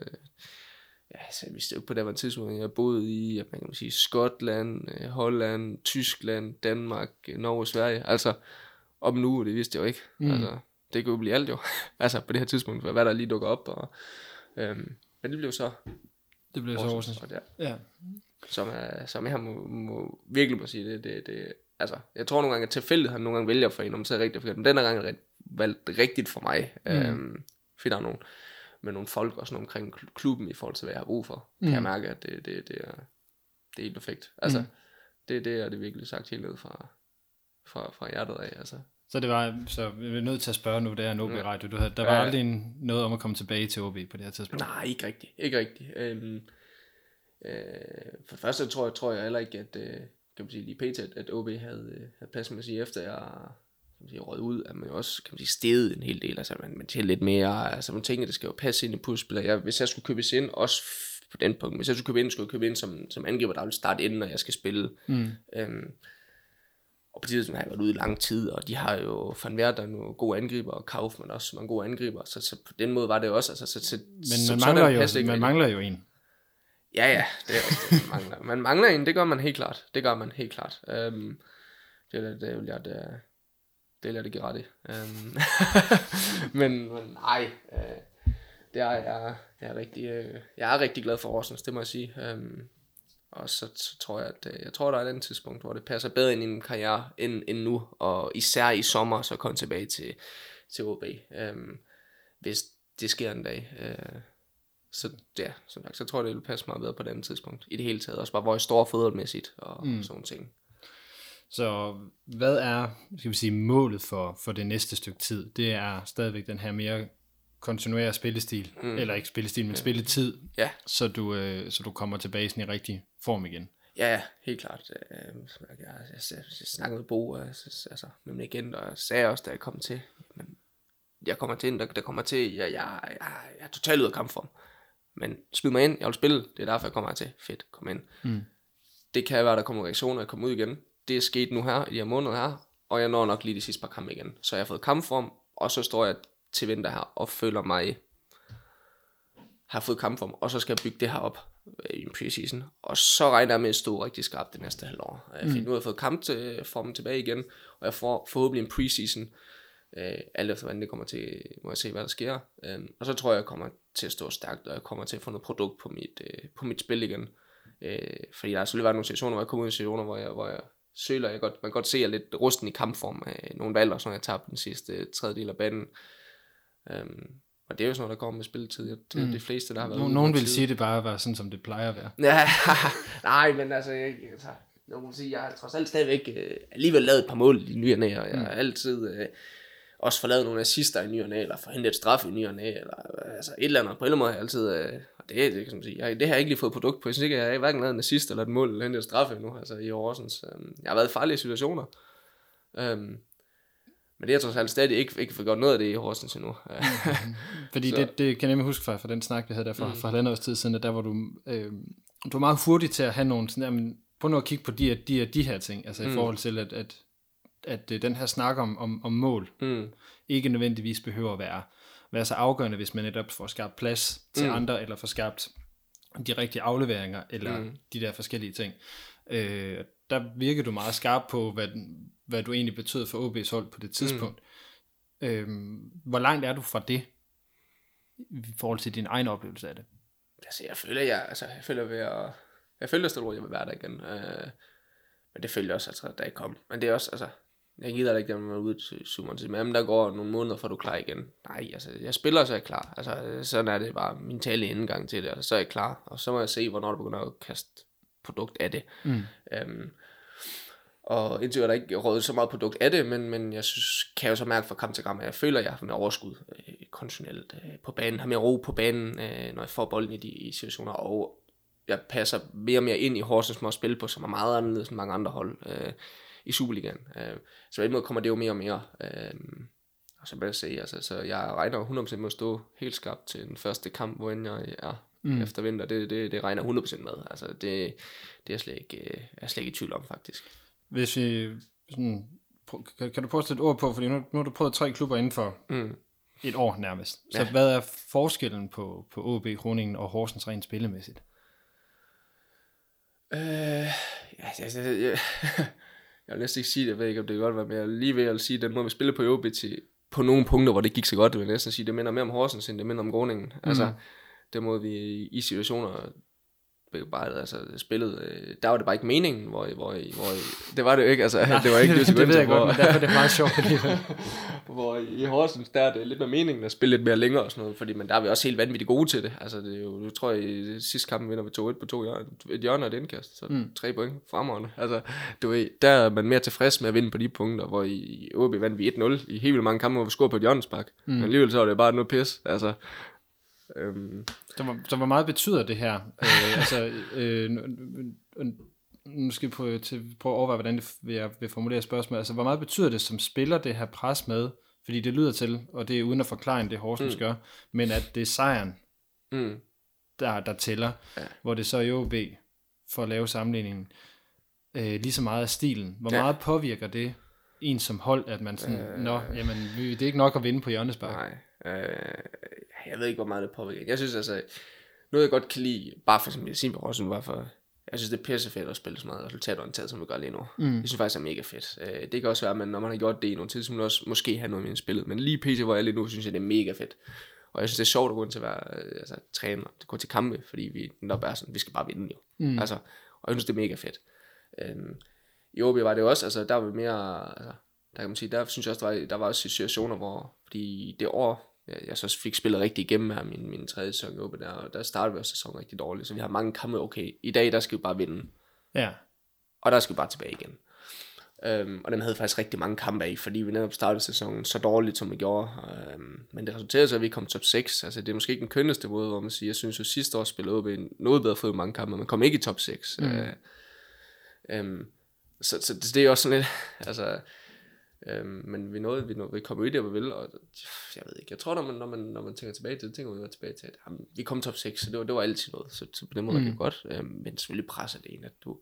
Ja, så jeg vidste jo på det var tidspunkt, jeg boede i, man kan sige, Skotland, øh, Holland, Tyskland, Danmark, Norge, Sverige. Altså, om uge, det vidste jeg jo ikke. Mm. Altså, det kunne jo blive alt jo. altså på det her tidspunkt, hvad der lige dukker op. Og, øhm, men det blev så det blev så Horsens. Ja. ja. Som, er, som jeg må, må virkelig må sige, det, det, det, altså, jeg tror nogle gange, at tilfældigheden nogle gange vælger for en, om det er rigtigt forkert, men den gang er valgt rigtigt for mig. Mm. Øhm, fordi der er nogle, med nogle folk også omkring klubben i forhold til, hvad jeg har brug for. Mm. Kan jeg mærke, at det, det, det, er, det er helt perfekt. Altså, mm. det, det er det virkelig sagt helt ned fra, fra, fra hjertet af. Altså. Så det var, så vi er nødt til at spørge nu, det er en OB Radio, du havde, der var ja. aldrig en, noget om at komme tilbage til OB på det her tidspunkt? Nej, ikke rigtigt, ikke rigtigt. Øhm, øh, for det første tror jeg, tror jeg heller ikke, at, øh, kan man sige, lige pt, at, at OB havde, øh, havde passet med at sige, efter jeg kan man sige, røget ud, at man jo også kan man sige, steget en hel del, altså man, man tæller lidt mere, altså man tænker, det skal jo passe ind i puslespillet. Jeg, hvis jeg skulle købes ind, også på den punkt, hvis jeg skulle købe ind, skulle jeg købe ind som, som angriber, der vil starte inden, når jeg skal spille. Mm. Øhm, og på det tidspunkt har jeg været ude i lang tid, og de har jo Van Werder nogle gode angriber, og Kaufmann også nogle gode angriber, så, så på den måde var det også. Altså, så, så, Men så, man, mangler, så jo, man mangler jo en. Ja, ja, det er også det, man mangler. Man mangler en, det gør man helt klart. Det gør man helt klart. Um, det, det, øh, det vil jeg det, det lader det give ret i. Um, men, men nej, uh, det er jeg, jeg er rigtig, uh, jeg er rigtig glad for Horsens, det må jeg sige. Um, og så, så tror jeg, at jeg tror, der er et andet tidspunkt, hvor det passer bedre ind i min karriere end, end nu. Og især i sommer, så kom tilbage til, til OB. Øhm, hvis det sker en dag. Øh, så ja, så, så tror jeg, det vil passe meget bedre på et andet tidspunkt. I det hele taget. Også bare, hvor jeg står fodboldmæssigt og mm. sådan ting. Så hvad er, skal vi sige, målet for, for det næste stykke tid? Det er stadigvæk den her mere kontinuere spillestil, mm. eller ikke spillestil, men ja. spilletid, ja. så, du, øh, så du kommer tilbage i rigtig form igen. Ja, helt klart. Øh, jeg, jeg, jeg, jeg snakkede med Bo, altså, altså, med min agent, og sagde også, da jeg kom til, men jeg kommer til, der, der kommer til, jeg, jeg, jeg, jeg er totalt ud af kampform. Men smid mig ind, jeg vil spille, det er derfor, jeg kommer til. Fedt, kom ind. Mm. Det kan være, der kommer reaktioner, jeg kommer ud igen. Det er sket nu her, i de her måneder her, og jeg når nok lige de sidste par kampe igen. Så jeg har fået kampform, og så står jeg til vinter her, og føler mig, har fået kampform, og så skal jeg bygge det her op øh, i en preseason. Og så regner jeg med at stå rigtig skarpt det næste halvår. Mm. Fordi nu har jeg fået kampformen tilbage igen, og jeg får forhåbentlig en preseason, øh, alt efter hvordan det kommer til, må jeg se, hvad der sker. Øh, og så tror jeg, jeg kommer til at stå stærkt, og jeg kommer til at få noget produkt på mit, øh, på mit spil igen. Øh, fordi der har selvfølgelig været nogle situationer, hvor jeg kommer ud i situationer, hvor jeg, hvor jeg søler, jeg godt, man kan godt se, at jeg er lidt rusten i kampform af nogle valg, som jeg tager på den sidste tredjedel af banen. Øhm, og det er jo sådan noget, der kommer med spilletid. Det er mm. de fleste, der har været Nogen, nogen vil sige, at det bare var sådan, som det plejer at være. Ja, nej, men altså, jeg, altså jeg må sige, jeg har trods alt stadigvæk øh, alligevel lavet et par mål i ny og og jeg mm. har altid øh, også forladet nogle assister i ny næ, eller forhentet et straf i ny næ, eller øh, altså et eller andet. På en eller anden måde har jeg altid, øh, og det, det, kan man sige, jeg, det har jeg ikke lige fået produkt på. Jeg synes ikke, jeg har hverken lavet en assist eller et mål, eller hentet et straf endnu, altså i Horsens. Øh, jeg har været i farlige situationer. Øh, men det er trods alt stadig ikke, ikke fået gjort noget af det i Horsens endnu. Fordi det, det kan jeg nemlig huske fra, fra den snak, vi havde der for, mm. for halvandet års tid siden, at der var du, øh, du var meget hurtig til at have nogle sådan, jamen, prøv nu at kigge på de, de, de her ting, altså mm. i forhold til, at, at, at, at den her snak om, om, om mål, mm. ikke nødvendigvis behøver at være være så afgørende, hvis man netop får skabt plads til Mm. andre, eller får skabt de rigtige afleveringer, eller Mm. de der forskellige ting. Øh, der virker du meget skarp på, hvad, hvad du egentlig betød for OB's hold på det tidspunkt. Mm. Øh, hvor langt er du fra det, i forhold til din egen oplevelse af det? Altså, jeg føler, jeg, altså, jeg føler ved at, jeg føler stille roligt, jeg vil være der igen. Øh, men det følte jeg også, altså, da jeg kom. Men det er også, altså, jeg gider ikke, at man er ude til Summon til, men der går nogle måneder, før du klar igen. Nej, altså, jeg spiller, så er jeg klar. Altså, sådan er det bare min tale indgang til det, altså, så er jeg klar. Og så må jeg se, hvornår du begynder at kaste produkt af det. Mm. Øhm, og indtil er der ikke rådet så meget produkt af det, men, men jeg synes, kan jeg jo så mærke fra kamp til kamp, at jeg føler, at jeg har mere overskud øh, konditionelt øh, på banen, har mere ro på banen, øh, når jeg får bolden i de i situationer, og jeg passer mere og mere ind i Horsens måde at spille på, som er meget anderledes end mange andre hold øh, i Superligaen. Øh, så på den måde kommer det jo mere og mere. Øh, og så vil jeg altså, så jeg regner 100% med at stå helt skarpt til den første kamp, hvor end jeg er mm. efter vinter. Det, det, det regner jeg 100% med. Altså, det, det er jeg slet ikke, øh, jeg er slet ikke i tvivl om, faktisk. Hvis vi sådan, kan, kan du prøve at sætte ord på, fordi nu, nu har du prøvet tre klubber inden for Mm. et år nærmest. Så Ja. hvad er forskellen på, på OB Kroningen og Horsens rent spillemæssigt? Øh, ja, altså, jeg, jeg, vil næsten ikke sige det, jeg ved ikke, om det kan godt være, men jeg lige ved at sige, at den måde, vi spiller på OB til, på nogle punkter, hvor det gik så godt, vil jeg næsten sige, det minder mere om Horsens, end det minder om Groningen. Mm. Altså, den måde, vi i situationer bare altså, spillet, øh, der var det bare ikke meningen, hvor, hvor, hvor det var det jo ikke, altså, det var ikke det, det ved jeg hvor, godt, men derfor er det meget sjovt alligevel. hvor i Horsens, der er det lidt mere meningen at spille lidt mere længere og sådan noget, fordi men der er vi også helt vanvittigt gode til det. Altså det er jo, jeg tror i sidste kamp vinder vi 2-1 på to hjørner, et hjørne og et indkast, så mm. tre point fremragende. Altså du ved, der er man mere tilfreds med at vinde på de punkter, hvor i, i OB vandt vi 1-0 i helt vildt mange kampe, hvor vi scorede på et hjørnespark. Mm. Men alligevel så var det bare noget pis. Altså, øhm, Så, hvor, så hvor meget betyder det her? Øh, altså, øh, nu, skal vi prøve, til, prøve at overveje, hvordan det vil jeg vil formulere spørgsmålet. Altså, hvor meget betyder det som spiller det her pres med? Fordi det lyder til, og det er uden at forklare det Horsens mm. gør, men at det er sejren, mm, der, der tæller, Ja. hvor det så er OB, for at lave sammenligningen, øh, lige så meget af stilen. Hvor Ja. meget påvirker det en som hold, at man sådan, øh, nå, jamen, det er ikke nok at vinde på hjørnespark. Nej, øh, jeg ved ikke, hvor meget det påvirker. Jeg synes altså, noget jeg godt kan lide, bare for som jeg siger Rossen, var for, jeg synes det er pisse fedt at spille så meget resultatorienteret, som vi gør lige nu. Mm. Jeg synes faktisk, det er mega fedt. Øh, det kan også være, at man, når man har gjort det i nogle tid, så man også måske have noget med spillet. Men lige pt, hvor jeg er lige nu, synes jeg, det er mega fedt. Og jeg synes, det er sjovt at gå ind til at være øh, altså, træner, at gå til kampe, fordi vi netop er sådan, vi skal bare vinde jo. Mm. Altså, og jeg synes, det er mega fedt. Øhm, I OB var det også, altså der var mere, altså, der kan man sige, der synes jeg også, der var, der var også situationer, hvor, fordi det år, jeg, så fik spillet rigtig igennem her, min, min tredje sæson i der, og der startede vi også sæsonen rigtig dårligt, så vi har mange kampe, okay, i dag, der skal vi bare vinde, Ja, og der skal vi bare tilbage igen. Øhm, og den havde faktisk rigtig mange kampe af, fordi vi netop startede sæsonen så dårligt, som vi gjorde. Øhm, men det resulterede så, at vi kom top 6. Altså, det er måske ikke den kønneste måde, hvor man siger, jeg synes jo sidste år spillede OB noget bedre fod i mange kampe, men man kom ikke i top 6. Mm. Øh, øhm, så, så det, det er også sådan lidt, altså, øhm, men vi nåede, vi, nåede, vi kom ud i det, hvor vi ville, og jeg ved ikke, jeg tror, når man, når man, når man tænker tilbage til det, tænker man jo tilbage til, at jamen, vi kom top 6, så det var, det var altid noget, så, så på den måde mm. er det godt, øhm, men selvfølgelig presser det en, at du,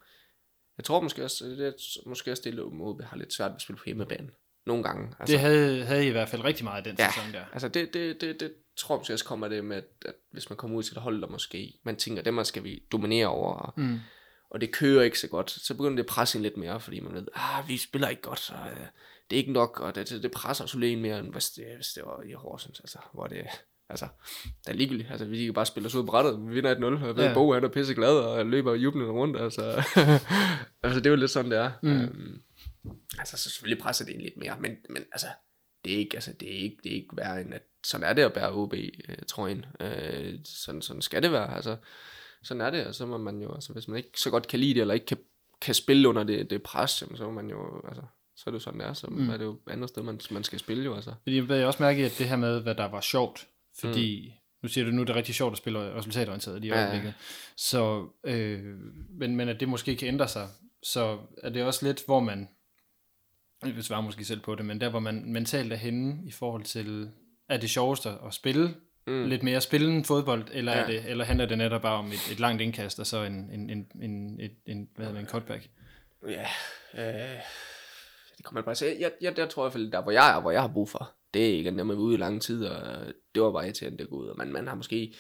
jeg tror måske også, det er, måske også det, at OB har lidt svært ved at spille på hjemmebane. Nogle gange. Altså, det havde, havde I i hvert fald rigtig meget den ja, sæson der. altså det, det, det, det tror jeg måske også kommer det med, at, at hvis man kommer ud til et hold, der måske, man tænker, dem her skal vi dominere over, og, Mm. og det kører ikke så godt, så begynder det at presse en lidt mere, fordi man ved, ah, vi spiller ikke godt, så øh, det er ikke nok, og det, det, presser lidt mere, end hvis det, hvis det var i Horsens, altså, hvor det, altså, det er ligegyldigt, altså, vi kan bare spille os ud på brættet, vi vinder 1-0, og ved, Ja. Bo, han er pisse glad, og løber jublende rundt, altså, altså, det er jo lidt sådan, det er. Mm. Øhm, altså, så selvfølgelig presser det en lidt mere, men, men altså, det er ikke, altså, det er ikke, det er ikke værre end, at sådan er det at bære OB, øh. Øh, sådan, sådan skal det være, altså, sådan er det, og så må man jo, altså, hvis man ikke så godt kan lide det, eller ikke kan, kan spille under det, det pres, jamen, så må man jo, altså, så er det jo sådan, det er, så mm. er det jo et andet sted, man, man skal spille jo, altså. Fordi jeg også mærke at det her med, hvad der var sjovt, fordi mm. nu siger du nu, er det rigtig sjovt at spille resultatorienteret i ja. øjeblikket. Så, øh, men, men at det måske kan ændre sig, så er det også lidt, hvor man, jeg vil svare måske selv på det, men der hvor man mentalt er henne i forhold til, er det sjovest at spille mm. lidt mere spille fodbold, eller, ja. er det, eller handler det netop bare om et, et langt indkast, og så en, en, en, en, et, en, hvad hedder det, en cutback? Ja, øh, det kommer bare til. Jeg, jeg, jeg tror i hvert fald, der hvor jeg er, hvor jeg har brug for, det er der man var ude i lang tid, og det var bare irriterende, det går ud, og man, man har måske,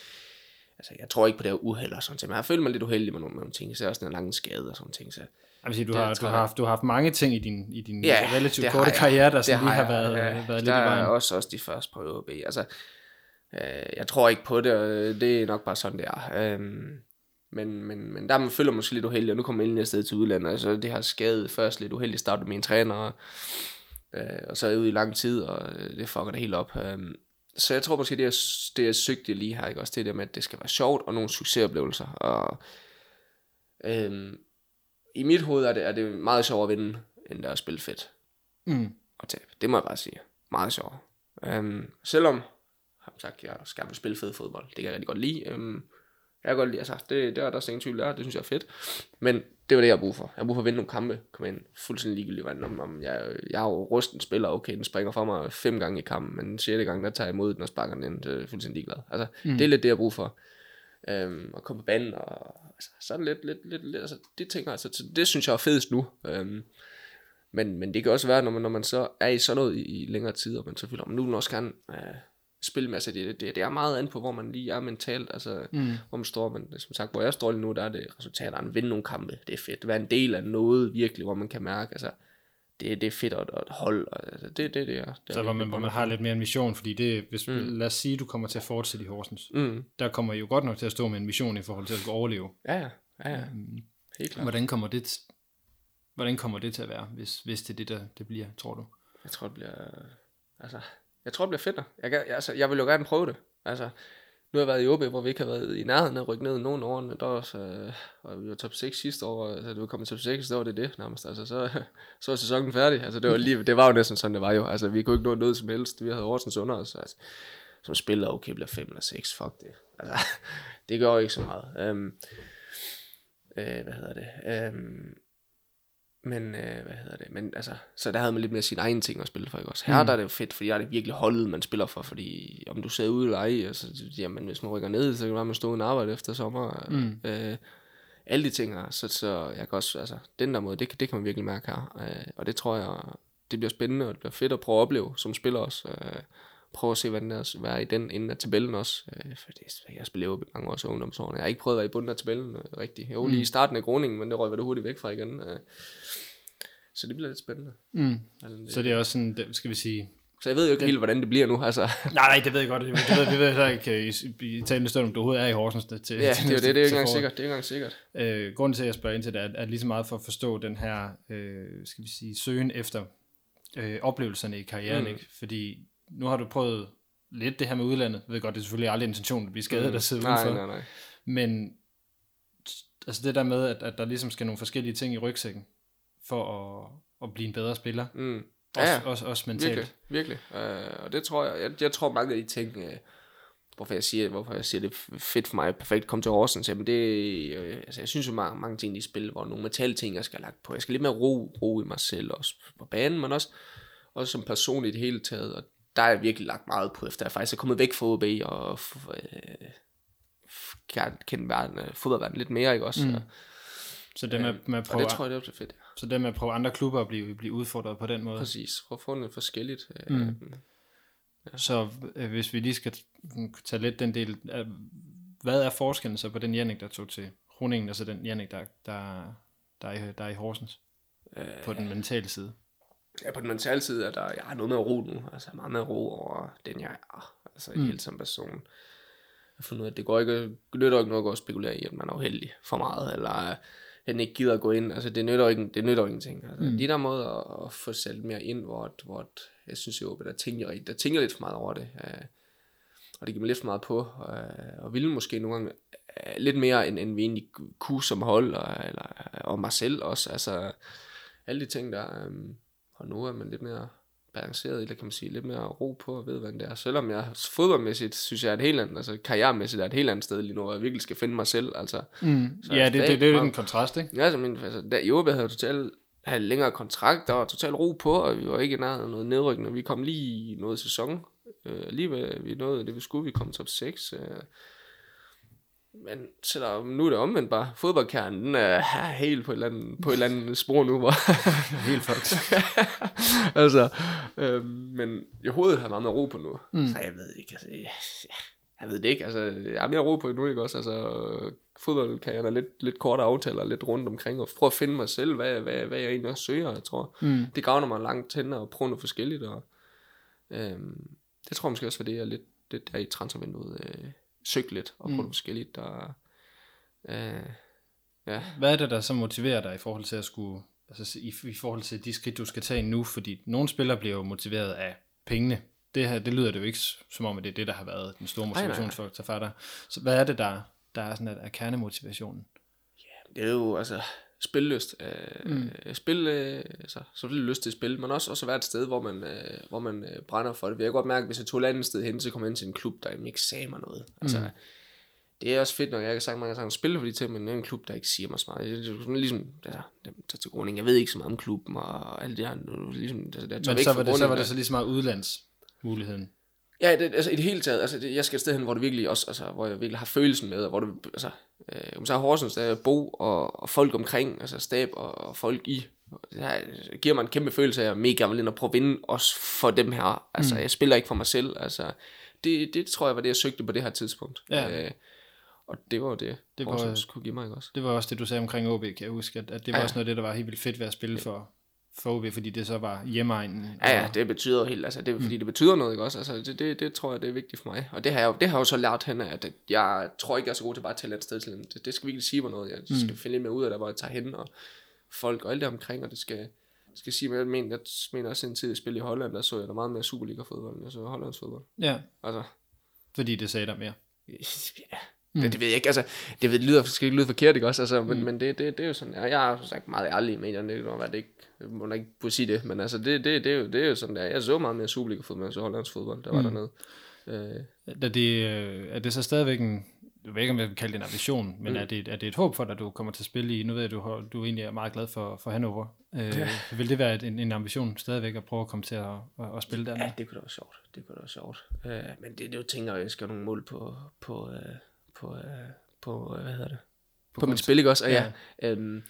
altså jeg tror ikke på det her uheld og sådan ting, men jeg har følt mig lidt uheldig med nogle, med nogle ting, så også en lange skade og sådan ting, så Jeg vil sige, du, har, du, har haft, du har haft mange ting i din, i din Ja, relativt har korte karriere, der sådan lige har jeg. været, ja, været lidt i der er vejen. også, også de første på OB. Altså, øh, jeg tror ikke på det, og det er nok bare sådan, det er. Øhm, men, men, men der man føler måske lidt uheldig, og nu kommer jeg endelig afsted til udlandet, altså det har skadet først lidt uheldigt start med min træner, og, øh, og så er jeg ude i lang tid, og øh, det fucker det helt op. Øhm, så jeg tror måske, det er, det er søgte lige her, ikke? også det der med, at det skal være sjovt, og nogle succesoplevelser, og øhm, i mit hoved er det, er det meget sjovere at vinde, end der at spille fedt Mm. og tabe. Det må jeg bare sige. Meget sjovt. Um, selvom, som sagt, jeg skal spille fed fodbold. Det kan jeg rigtig godt lide. Um, jeg kan godt lide, altså, det, det er der også ingen tvivl der. Det synes jeg er fedt. Men det var det, jeg har brug for. Jeg har brug for at vinde nogle kampe. Kom ind. Fuldstændig ligegyldigt, hvordan om, om jeg, jeg er jo rusten spiller. Okay, den springer for mig fem gange i kampen, men den sjette gang, der tager jeg imod den og sparker den ind. Det er fuldstændig ligeglad. Altså, mm. det er lidt det, jeg har brug for. Um, at komme på banen, og altså, sådan lidt, lidt, lidt, lidt altså, det tænker jeg, altså, det synes jeg er fedest nu. Um, men, men det kan også være, når man, når man så er i sådan noget i, i længere tid, og man så føler, nu vil man også gerne øh, spille med, altså det, det, det er meget an på, hvor man lige er mentalt, altså mm. hvor man står, men som sagt, hvor jeg står lige nu, der er det resultaterne, vinde nogle kampe, det er fedt, være en del af noget virkelig, hvor man kan mærke, altså det, det er fedt at, at holde, og, altså, det, det, det er. Det Så er hvor man, hvor man har lidt mere en mission, fordi det, hvis, mm. lad os sige, du kommer til at fortsætte i Horsens, Mm. der kommer I jo godt nok til at stå med en mission i forhold til at overleve. Ja, ja, ja, ja. helt klart. Hvordan kommer det, hvordan kommer det til at være, hvis, hvis det er det, der det bliver, tror du? Jeg tror, det bliver... Altså, jeg tror, det bliver fedt. Jeg, jeg, altså, jeg vil jo gerne prøve det. Altså, nu har jeg været i OB, hvor vi ikke har været i nærheden af at rykke ned i nogen årene. Der også, øh, og vi var top 6 sidste år, altså det var kommet top 6, så var det det nærmest. Altså, så, så var sæsonen færdig. Altså, det var, lige, det var jo næsten sådan, det var jo. Altså, vi kunne ikke nå noget som helst. Vi havde Horsens under os. Altså, som spiller, okay, bliver 5 eller 6. Fuck det. Altså, det gør jo ikke så meget. Um, øh, hvad hedder det? Um, men, øh, hvad hedder det? Men altså, så der havde man lidt mere sine egne ting at spille for, ikke også? Her mm. der er det jo fedt, fordi der er det virkelig holdet, man spiller for, fordi om du sidder ude eller ej, altså, jamen, hvis man rykker ned, så kan man står uden arbejde efter sommer. Mm. Øh, alle de ting her, så, så jeg kan også, altså, den der måde, det, det kan man virkelig mærke her. Øh, og det tror jeg, det bliver spændende, og det bliver fedt at prøve at opleve som spiller også. Øh, prøve at se, hvordan det er at være i den enden af tabellen også. Øh, for det, jeg har spillet jo mange år så ungdomsårene. Jeg har ikke prøvet at være i bunden af tabellen øh, rigtigt. Jo, lige i starten af Groningen, men det røg da hurtigt væk fra igen. Øh, så det bliver lidt spændende. Mm. Altså, det, Så det er også sådan, det, skal vi sige... så jeg ved jo ikke helt, hvordan det bliver nu. Altså, Nej, nej, det ved jeg godt. Det, det ved, det ved jeg heller ikke i, i talende stund, om du overhovedet er i Horsens til, ja, til det er jo det, det er jo ikke engang sikkert. Det er ikke engang sikkert. Øh, grunden til, at jeg spørger ind til det, er, er lige så meget for at forstå den her, øh, skal vi sige, søgen efter øh, oplevelserne i karrieren, Mm. mm. ikke? Fordi nu har du prøvet lidt det her med udlandet. Jeg ved godt, det er selvfølgelig aldrig intentionen at blive skadet mm. og sidde nej, udenfor. nej, nej. Men altså det der med, at, at der ligesom skal nogle forskellige ting i rygsækken, for at, at blive en bedre spiller. Mm. Også, Ja, ja, også, også mentalt. virkelig, virkelig. Øh, og det tror jeg, jeg, jeg tror mange af de ting, øh, hvorfor jeg siger, hvorfor jeg siger det fedt for mig, perfekt komme til Horsens, jamen det, øh, altså jeg synes jo mange, mange ting i spil, hvor nogle mentale ting, jeg skal have lagt på. Jeg skal lidt mere ro, ro i mig selv, også på banen, men også, også som person i det hele taget, og der er jeg virkelig lagt meget på, efter jeg faktisk er kommet væk fra OB, og øh, kan kende verden, øh, fodboldverden lidt mere, ikke også? Mm. Mm. Så det med, med at Og prøve, det tror jeg, det er fedt. så det med at prøve andre klubber at blive, blive udfordret på den måde. Præcis. Prøv at få noget forskelligt. Øh, Mm. Så øh, hvis vi lige skal tage lidt den del, af, hvad er forskellen så på den Jannik, der tog til Groningen, og så den Jannik, der, der, der, er, i, der er i Horsens, øh, på den mentale side? Ja, på den mentale side er der, jeg har noget med ro nu, altså meget med ro over den, jeg er, altså mm. helt som person. Jeg har fundet ud af, at det går ikke, det nytter ikke noget at gå og spekulere i, at man er uheldig for meget, eller han ikke gider at gå ind, altså det nytter ikke, det nytter ingenting. Altså, mm. De der måder at, at få sat mere ind, hvor, at- hvor at, jeg synes jo, at der tænker, der tænker lidt for meget over det, øh, og det giver mig lidt for meget på, øh, og ville måske nogle gange øh, lidt mere, end, end vi egentlig kunne som hold, og, eller, og mig selv også, altså alle de ting der, øh, og nu er man lidt mere balanceret, eller kan man sige, lidt mere ro på og ved, hvad det er. Selvom jeg fodboldmæssigt, synes jeg er et helt andet, altså karrieremæssigt er et helt andet sted lige nu, og jeg virkelig skal finde mig selv, altså. Mm. Så Ja, det, det, det, det er jo en kontrast, ikke? Ja, altså, min, altså der, i OB havde jeg totalt havde længere kontrakt, der var totalt ro på, og vi var ikke i nærheden noget nedrykkende. Vi kom lige i noget sæson. Øh, lige ved, vi nåede det, vi skulle. Vi kom top 6. Øh, men sætter, nu er det omvendt bare. Fodboldkernen, den er helt på et eller andet, på et eller andet spor nu, hvor... Helt fucked. altså, øh, men i hovedet har jeg meget mere ro på nu. Mm. Mm. Så jeg ved ikke, altså, jeg, jeg ved det ikke, altså, jeg har mere ro på nu, ikke også? Altså, fodbold kan jeg da lidt, lidt korte aftaler lidt rundt omkring, og prøve at finde mig selv, hvad, hvad, hvad jeg egentlig også søger, jeg tror. Mm. Det gavner mig langt tænder og prøve noget forskelligt, og øh, det tror jeg måske også var det, jeg lidt, lidt der i transfervinduet øh, søgte lidt, og prøve Mm. forskelligt, der... Øh, ja, Hvad er det, der så motiverer dig i forhold til at skulle, altså i, i forhold til de skridt, du skal tage nu? Fordi nogle spillere bliver jo motiveret af pengene. Det her, det lyder det jo ikke som om, at det er det, der har været den store motivationsfaktor for dig. Så hvad er det, der, der er sådan, at er kernemotivationen? det er jo altså spillelyst. Øh, mm. Spil, øh, altså, selvfølgelig lyst til at spille, men også, også være et sted, hvor man, øh, hvor man øh, brænder for det. Jeg kan godt mærke, at hvis jeg tog et andet sted hen, så kom jeg ind til en klub, der ikke sagde mig noget. Altså, Mm. det er også fedt nok, jeg kan sagt mange gange spille for de ting, men det er en klub, der ikke siger mig så meget. Det er sådan ligesom, altså, det er til grund, jeg ved ikke så meget om klubben og alt det her. Ligesom, altså, det er Men væk så var, det, så var det så lige så meget udlandsmuligheden. Ja, det, altså i det hele taget, altså det, jeg skal et sted hen, hvor det virkelig også, altså hvor jeg virkelig har følelsen med, og hvor det, altså, øh, så har Horsens, der er Bo og, og folk omkring, altså stab og, og folk i, det her, giver mig en kæmpe følelse af, at jeg mega vil ind og prøve at vinde også for dem her. Altså, mm. jeg spiller ikke for mig selv, altså, det, det tror jeg var det, jeg søgte på det her tidspunkt. Ja. Øh, og det var jo det, Det var- Horsens kunne give mig, også? Det var også det, du sagde omkring OB, kan jeg huske, at, at det var Ja. også noget af det, der var helt vildt fedt ved at spille for, for OB, fordi det så var hjemmeegnen. Ja, ja, det betyder helt, altså det er fordi, det betyder noget, ikke også? Altså det, det, det tror jeg, det er vigtigt for mig. Og det har jeg, jo- det har jeg jo så lært hen af, at jeg tror ikke, jeg er så god til bare at tage et sted til. Det, det skal virkelig sige mig noget. Jeg skal finde lidt mere ud af, der, hvor jeg tager hen, og folk og alt det omkring, og det skal, det skal sige mig, jeg mener, jeg mener også en tid, jeg spillede i Holland, der så jeg der meget mere Superliga-fodbold, end jeg så Hollands fodbold. Ja, Altså, fordi det sagde dig mere. ja, det, det ved jeg ikke, altså, det ved, lyder, skal ikke lyde forkert, ikke også, altså, men, Mm. men det, det, det, er jo sådan, jeg, jeg er som sagt meget ærlig i medierne, det kan være, det ikke, jeg må nok ikke kunne sige det, men altså, det, det, det, er, jo, det er jo sådan der, jeg så meget mere Superliga-fodbold, end jeg så Hollands fodbold, der var Mm. dernede. Øh, Er det, øh, er det så stadigvæk en, jeg ved ikke, om jeg vil kalde det en ambition, men mm. er, det, er det et håb for dig, at du kommer til at spille i? Nu ved jeg, at du, har, du egentlig er meget glad for, for Hannover. Øh, Ja. Vil det være en, en ambition stadigvæk at prøve at komme til at, at, at spille der? Ja, det kunne da være sjovt. Det kunne da være sjovt. Øh, men det, det jo tænker, jeg skal have nogle mål på, på, øh, på, øh, på øh, hvad hedder det? På, på mit spil, ikke også? Og ja, Ja. øhm,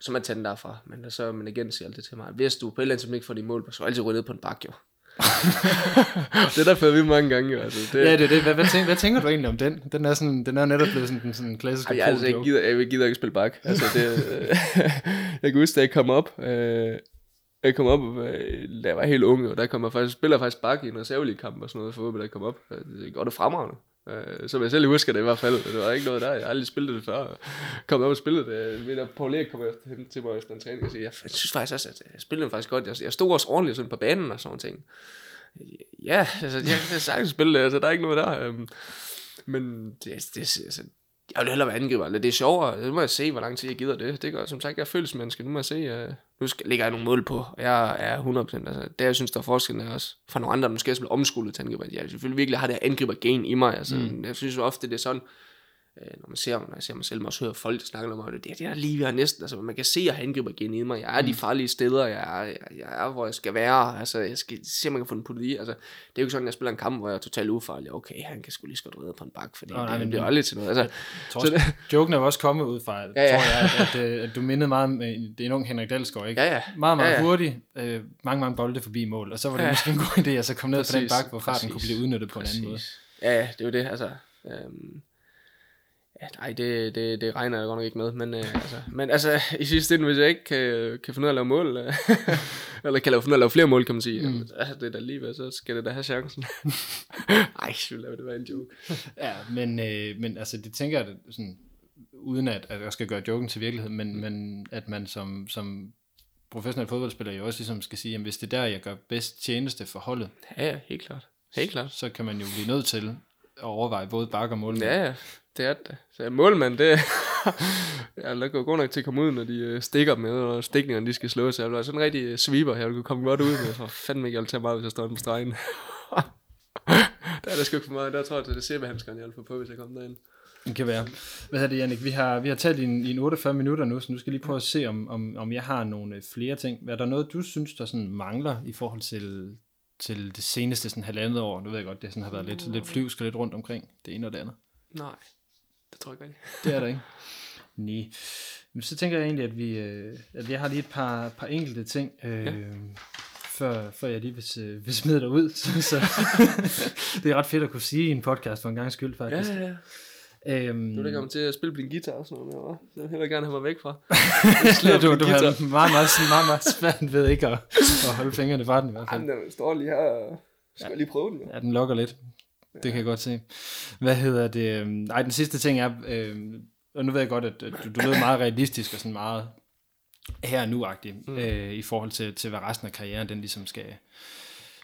så man tager den derfra. Men så men igen siger altid til mig, hvis du på et eller andet tidspunkt ikke får de mål, så er du altid ned på en bakke, jo. det der fører vi mange gange, jo. Altså, det, Ja, det er det. Hvad, hvad, tænker, hvad tænker du egentlig om den? Den er, sådan, den er netop blevet sådan en sådan klassisk Ej, jeg, altså, jeg, gider, jeg gider ikke spille bak. Altså, det, jeg kan huske, da jeg kom op, øh, jeg kom op, øh, da jeg var helt ung, og der kom jeg faktisk, spiller faktisk bak i en reservelig kamp og sådan noget, for da jeg kom op. Øh, Det går det fremragende. Øh, som jeg selv husker det i hvert fald. Det var ikke noget der. Jeg har aldrig spillet det før. Kom op og spillede det. Min at Paul Erik kom efter hen til mig efter en træning og siger, jeg synes faktisk også, at jeg spillede faktisk godt. Jeg, jeg stod også ordentligt sådan på banen og sådan ting. Ja, altså, jeg kan sagtens spille det. Altså, der er ikke noget der. Øhm, men det, det, altså, jeg vil hellere være angriber. Det er sjovere. Nu må jeg se, hvor lang tid jeg gider det. Det gør, som sagt, jeg er følelsesmenneske. Nu må jeg se. Uh, nu skal, ligger jeg nogle mål på. Og jeg er 100%. Altså, det, jeg synes, der er forskellen er også for nogle andre, der måske er blevet omskolet til angriber. Jeg selvfølgelig virkelig har det angriber gen i mig. Altså, mm. Jeg synes jo ofte, det er sådan, øh, når man ser, når jeg ser mig selv, men også hører folk, der snakker om mig, det, det er lige ved næsten, altså man kan se, at jeg har angriber gen i mig, jeg er mm. de farlige steder, jeg er, jeg, jeg er, hvor jeg skal være, altså jeg skal se, om man kan få den puttet i, altså det er jo ikke sådan, at jeg spiller en kamp, hvor jeg er totalt ufarlig, okay, han kan sgu lige så godt redde på en bak, for det, Nå, nej, det, det bliver det- aldrig til noget, altså, Tror, så det, joken er jo også kommet ud fra, ja, Ja, tror jeg, at, at, at, du mindede meget om, øh, det er en ung Henrik Dalsgaard, ikke? ja, ja, Meget, meget Ja, ja. hurtig, øh, mange, mange bolde forbi mål, og så var det Ja. måske en god idé at så komme ned på den Præcis, bak, hvor farten kunne præcis, blive udnyttet på en anden måde. Præcis. Ja, ja, det er jo det, altså, øhm, ja, nej, det, det, det regner jeg godt nok ikke med, men, øh, altså, men altså, i sidste ende, hvis jeg ikke kan, kan finde ud af at lave mål, øh, eller kan lave, finde ud af at lave flere mål, kan man sige, mm. altså, det er da lige så skal det da have chancen. Ej, så lad det være en joke. Ja, men, øh, men altså, det tænker jeg, sådan, uden at, at jeg skal gøre joken til virkelighed, men, mm. men at man som, som professionel fodboldspiller jo også ligesom skal sige, at hvis det er der, jeg gør bedst tjeneste for holdet, Ja, ja, helt klart. Helt klart. så kan man jo blive nødt til at overveje både bak og mål. Ja, ja, det er det. Så målmand, det ja, der går god nok til at komme ud, når de øh, stikker med, og stikningerne, de skal slås. Jeg være sådan en rigtig øh, sweeper. Jeg vil kunne komme godt ud med, for fandme ikke, jeg vil tage meget, hvis jeg står på stregen. der er der sgu ikke for meget. Der tror jeg, at det er sæbehandskeren, jeg vil få på, hvis jeg kommer derind. Det kan være. Hvad er det, Jannik? Vi har, vi har talt i en, i en 48 minutter nu, så nu skal jeg lige prøve at se, om, om, om jeg har nogle øh, flere ting. Er der noget, du synes, der sådan mangler i forhold til, til det seneste sådan halvandet år? Nu ved jeg godt, det sådan har været lidt, lidt flyvsk og lidt rundt omkring det ene og det andet. Nej. Det tror jeg ikke. Det er der ikke. Nej. Men så tænker jeg egentlig, at vi, øh, at jeg har lige et par, par enkelte ting, øh, ja. før, før jeg lige vil, øh, vil smide dig ud. Så, så det er ret fedt at kunne sige i en podcast for en gang skyld, faktisk. Ja, ja, ja. Øhm, Du er ikke kommet til at spille på din guitar og sådan noget, mere, hva'? Så jeg vil hellere gerne have mig væk fra. ja, du, du har meget, meget, meget, meget svært ved ikke at, at holde fingrene fra den i hvert fald. Jamen, den står lige her skal ja. lige prøve den. Ja, den lokker lidt. Det kan jeg godt se. Hvad hedder det? øhm, Nej, den sidste ting er, øh, og nu ved jeg godt, at du, du lød meget realistisk og sådan meget her nu-agtig, mm. øh, i forhold til, til, hvad resten af karrieren den ligesom skal,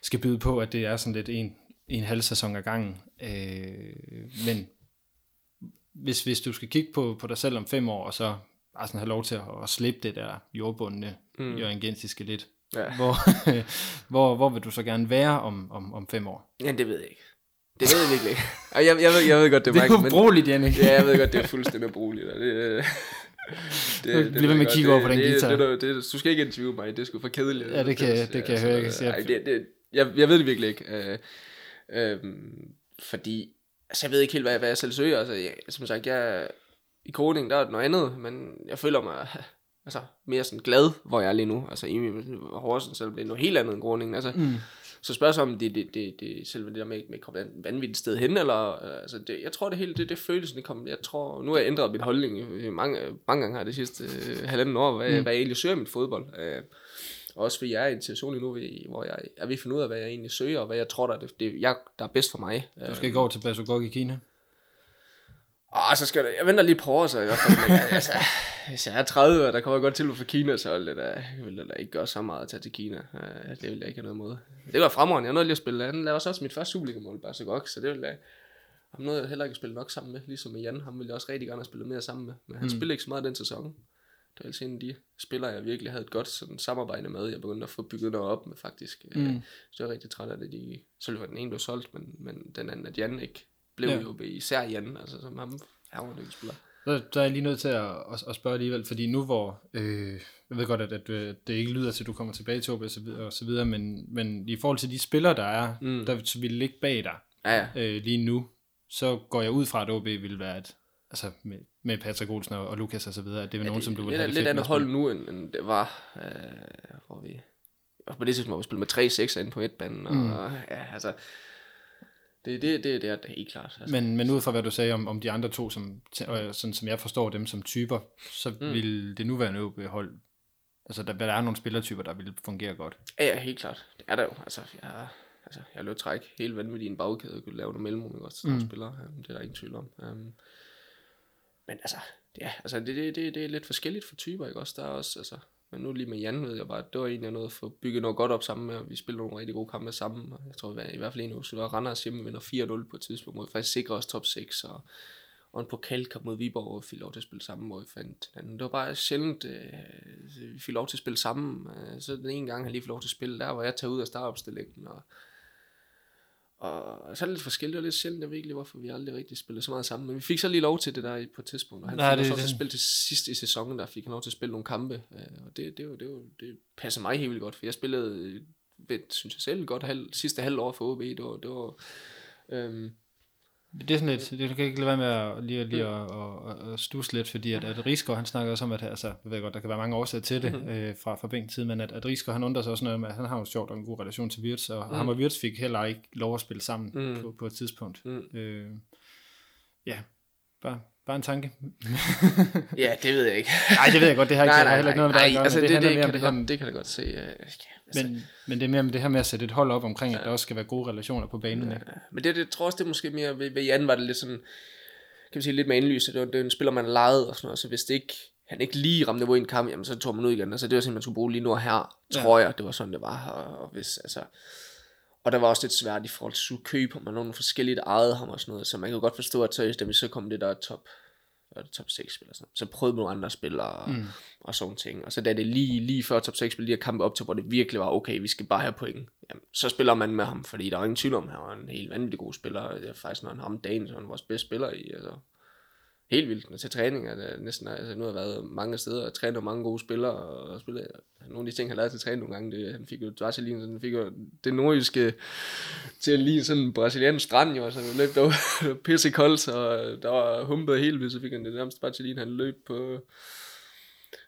skal byde på, at det er sådan lidt en, en halv sæson ad gangen. Øh, men hvis, hvis du skal kigge på, på dig selv om fem år, og så bare sådan have lov til at, at slippe det der jordbundne, mm. Jørgen Gensiske lidt, Ja. hvor, hvor, hvor vil du så gerne være om, om, om fem år? Ja, det ved jeg ikke. Det ved jeg virkelig ikke. Og jeg, jeg, ved, jeg ved godt, det er, Det er Michael, ubrugeligt, Jannik. Ja, jeg ved godt, det er fuldstændig ubrugeligt. og Det, øh, det, Bliv ved med at kigge over på den det, guitar. Det, det, det, det, du skal ikke interviewe mig, det er sgu for kedeligt. Ja, det kan- det kan jeg høre, jeg kan det, det, jeg, jeg ved det virkelig ikke. Øh, øh, fordi, altså jeg ved ikke helt, hvad, hvad jeg selv søger. Altså, jeg, som sagt, jeg, i koding, der er det noget andet, men jeg føler mig altså, mere sådan glad, hvor jeg er lige nu. Altså i Horsens selv blev noget helt andet end Groningen. Altså, Mm. Så spørgsmålet om det, det, det, det selve det der med, med at komme et vanvittigt sted hen, eller, øh, altså det, jeg tror det hele, det, det følelsen, det kom, jeg tror, nu har jeg ændret min holdning i- i mange, mange gange her det sidste øh, halvanden år, hvad, mm. hvad jeg egentlig søger i mit fodbold. Øh, også fordi jeg er i en situation lige nu, hvor- jeg er ved at finde ud af, hvad jeg egentlig søger, og hvad jeg tror, der er, det, det jeg, der er bedst for mig. Du skal gå til Basogok i Kina. Og så skal jeg, jeg venter lige par år, så i hvert fald, men, jeg- altså, hvis jeg er 30, og der kommer godt til for Kina, så vil det da, vil det da ikke gøre så meget at tage til Kina. Øh, Det vil jeg ikke have noget imod. Det var fremragende. Jeg nåede lige at spille. Han lavede også mit første Superliga-mål, bare så godt, så det vil jeg ham nåede jeg heller ikke at spille nok sammen med, ligesom med Jan. Ham ville jeg også rigtig gerne have spillet mere sammen med. Men han mm. spillede ikke så meget den sæson. Det var altså en af de spillere, jeg virkelig havde et godt sådan, samarbejde med. Jeg begyndte at få bygget noget op med, faktisk. Mm. Så jeg var rigtig træt af det. De, selvfølgelig var den ene blev solgt, men, men den anden, at Jan ikke blev Ja. jo især Jan, altså som ham, han var en spiller. Så, så er jeg lige nødt til at, at, at spørge alligevel, fordi nu hvor, øh, jeg ved godt, at, at øh, det ikke lyder til, at du kommer tilbage til OB og så videre, og så videre men, men i forhold til de spillere, der er, mm. der vil ligge bag dig Ja, ja. øh, lige nu, så går jeg ud fra, at OB vil være et, altså med, med Patrick Olsen og, og Lukas og så videre, at det er ja, nogen, som du vil lidt, have det lidt andet hold nu, end, end det var, øh, hvor vi... På det tidspunkt, hvor vi spillede med tre 6 inde på et banen, og, mm. og ja, altså... Det, det, det, det er det helt klart. Altså. Men, men ud fra hvad du sagde om, om de andre to, som, og sådan som jeg forstår dem som typer, så mm. vil det nuværende OB-hold, altså der, der er nogle spillertyper, der vil fungere godt. Ja, ja, helt klart. Det er der jo. Altså, jeg, altså, jeg løb træk helt vanvittigt i en bagkæde, og kunne lave noget mellemrum, ikke også, til mm. spillere. Um, det er der ingen tvivl om. Um, men altså, ja, altså det, det, det, det er lidt forskelligt for typer, ikke også? Der er også, altså, men nu lige med Jan, ved jeg bare, at det var egentlig noget for at bygge noget godt op sammen med, og vi spillede nogle rigtig gode kampe sammen, og jeg tror i hvert fald en uge, så var Randers hjemme vinder 4-0 på et tidspunkt, hvor vi faktisk sikrer os top 6, og, og en pokalkamp mod Viborg, hvor vi fik lov til at spille sammen, hvor vi fandt hinanden. Det var bare sjældent, øh, vi fik lov til at spille sammen. Øh, så den ene gang, han lige fik lov til at spille der, hvor jeg tager ud af startopstillingen, og, og så er det lidt forskelligt, og lidt sjældent, jeg ved ikke lige, hvorfor vi aldrig rigtig spillede så meget sammen. Men vi fik så lige lov til det der på et tidspunkt, og han Nej, fik det- også det- spille til sidst i sæsonen, der fik han lov til at spille nogle kampe, øh, og det, det, det, var, det passer mig helt vildt godt, for jeg spillede, øh, ved, synes jeg selv, godt halv, sidste halvår for OB, det var, det var øhm, Det er sådan lidt, det kan ikke lade være med at, lige, lige at, at, at, stusse lidt, fordi at, at Rigsgaard, han snakker også om, at altså, jeg ved godt, der kan være mange årsager til det Mhm. øh, fra, fra tid, men at, at Rigsgaard, han undrer sig også noget om, at han har jo sjovt og en god relation til Wirtz, og mm. ham og Wirtz fik heller ikke lov at spille sammen Mm. på, på et tidspunkt. Mm. Øh, ja, bare, bare en tanke. ja, det ved jeg ikke. Nej, det ved jeg godt, det har ikke, nej, har nej, heller ikke noget med det at nej, gøre, altså det, det, det, kan det, her- godt, det kan jeg godt se. Øh, ja, altså, Men, men det er mere med det her med at sætte et hold op omkring, at der også skal være gode relationer på banen. Ikke? Men det, det jeg tror også, det er måske mere, ved, ved Jan var det lidt sådan, kan vi sige, lidt med indlyset, det var, det var en spiller, man legede og sådan noget, så hvis det ikke, han ikke lige ramte niveau i en kamp, jamen så tog man ud igen, altså det var sådan, man skulle bruge lige nu og her, tror jeg, det var sådan, det var, og, og hvis, altså, og der var også lidt svært i forhold til køb, om man nogle forskellige, der ejede ham og sådan noget, så man kan godt forstå, at så, da vi så kom det der top, hvad er det, top 6 spiller, så prøvede nogle andre spillere mm. og sådan ting. Og så da det lige, lige før top 6 spil, lige at kampe op til, hvor det virkelig var, okay, vi skal bare have point. Jamen, så spiller man med ham, fordi der er ingen tvivl om, han var en helt vanvittig god spiller. Det er faktisk, når han ham dagen, så han vores bedste spiller i, altså, helt vildt. Til træning er det næsten, altså nu har jeg været mange steder og trænet mange gode spillere, og spillet, nogle af de ting, han lavede til træning nogle gange, det, han fik jo Vaseline, han fik jo det nordjyske til at ligne sådan en brasiliansk strand, jo, altså han løb der var pisse koldt, og der var humpet helt vildt, så fik han det nærmest Vaseline, han løb på,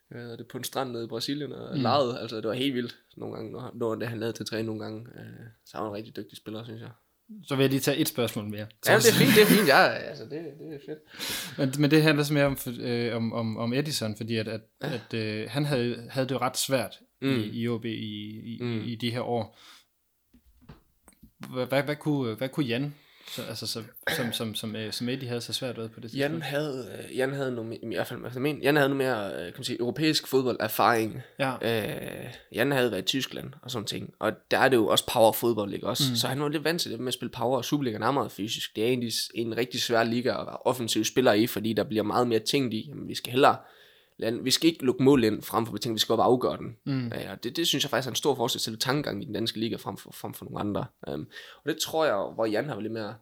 hvad hedder det, på en strand nede i Brasilien og mm. legede, altså det var helt vildt nogle gange, når, når det han lavede til træning nogle gange, øh, så var han en rigtig dygtig spiller, synes jeg. Så vil jeg lige tage et spørgsmål mere. Ja, det er fint, det er fint, ja, altså det, det er fedt. Men, men det handler så mere om, øh, om, om, om Edison, fordi at, at, ja. at øh, han havde, havde det jo ret svært mm. i, i OB i, i, mm. i de her år. Hvad, hvad, hvad, kunne, hvad kunne Jan så, altså, så, som, som, som, øh, som Eddie havde så svært ved på det tidspunkt? Jan havde, øh, Jan havde noget, i hvert fald, altså, men, Jan havde noget mere, øh, kan man sige, europæisk fodbolderfaring. Ja. Øh, Jan havde været i Tyskland og sådan ting. Og der er det jo også power fodbold, ikke også? Mm. Så han var lidt vant til det med at spille power, og Superligaen er meget fysisk. Det er egentlig en rigtig svær liga at være offensiv spiller i, fordi der bliver meget mere tænkt i. Jamen, vi skal hellere vi skal ikke lukke mål ind frem for, vi tænker, vi skal op og afgøre den. Mm. Ja, og det, det synes jeg faktisk er en stor forskel til tankegang i den danske liga frem for, frem for nogle andre. Um, og det tror jeg, hvor Jan har været lidt mere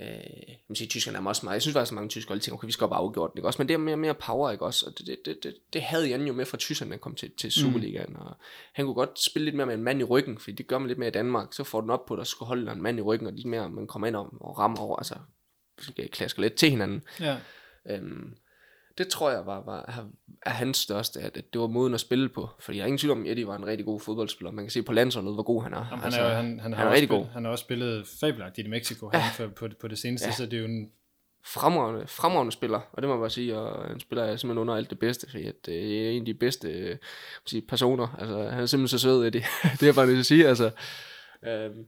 Øh, man siger, tyskerne er også meget. Jeg synes faktisk, at mange tyskere tænker, okay, vi skal op og afgjort den, ikke også? Men det er mere, mere power, ikke også? Og det, det, det, det, det havde Jan jo med fra tyskerne, kom til, til Superligaen. Mm. Og han kunne godt spille lidt mere med en mand i ryggen, for det gør man lidt mere i Danmark. Så får den op på, at der skal holde en mand i ryggen, og lidt mere, man kommer ind og, og rammer over, altså klasker lidt til hinanden. Ja. Øhm, det tror jeg var, var er hans største, at, det var måden at spille på. Fordi jeg er ingen tvivl om, at Eddie var en rigtig god fodboldspiller. Man kan se på landsholdet, hvor god han er. Jamen, han, altså, er han, han, har han er rigtig god. Han har også spillet fabelagtigt i Mexico ja. han, på, på det seneste, ja. så det er jo en fremragende, fremragende spiller, og det må man bare sige, og han spiller er simpelthen under alt det bedste, fordi at det er en af de bedste øh, sige, personer, altså han er simpelthen så sød, det, det er bare nødt til at sige, altså, øhm,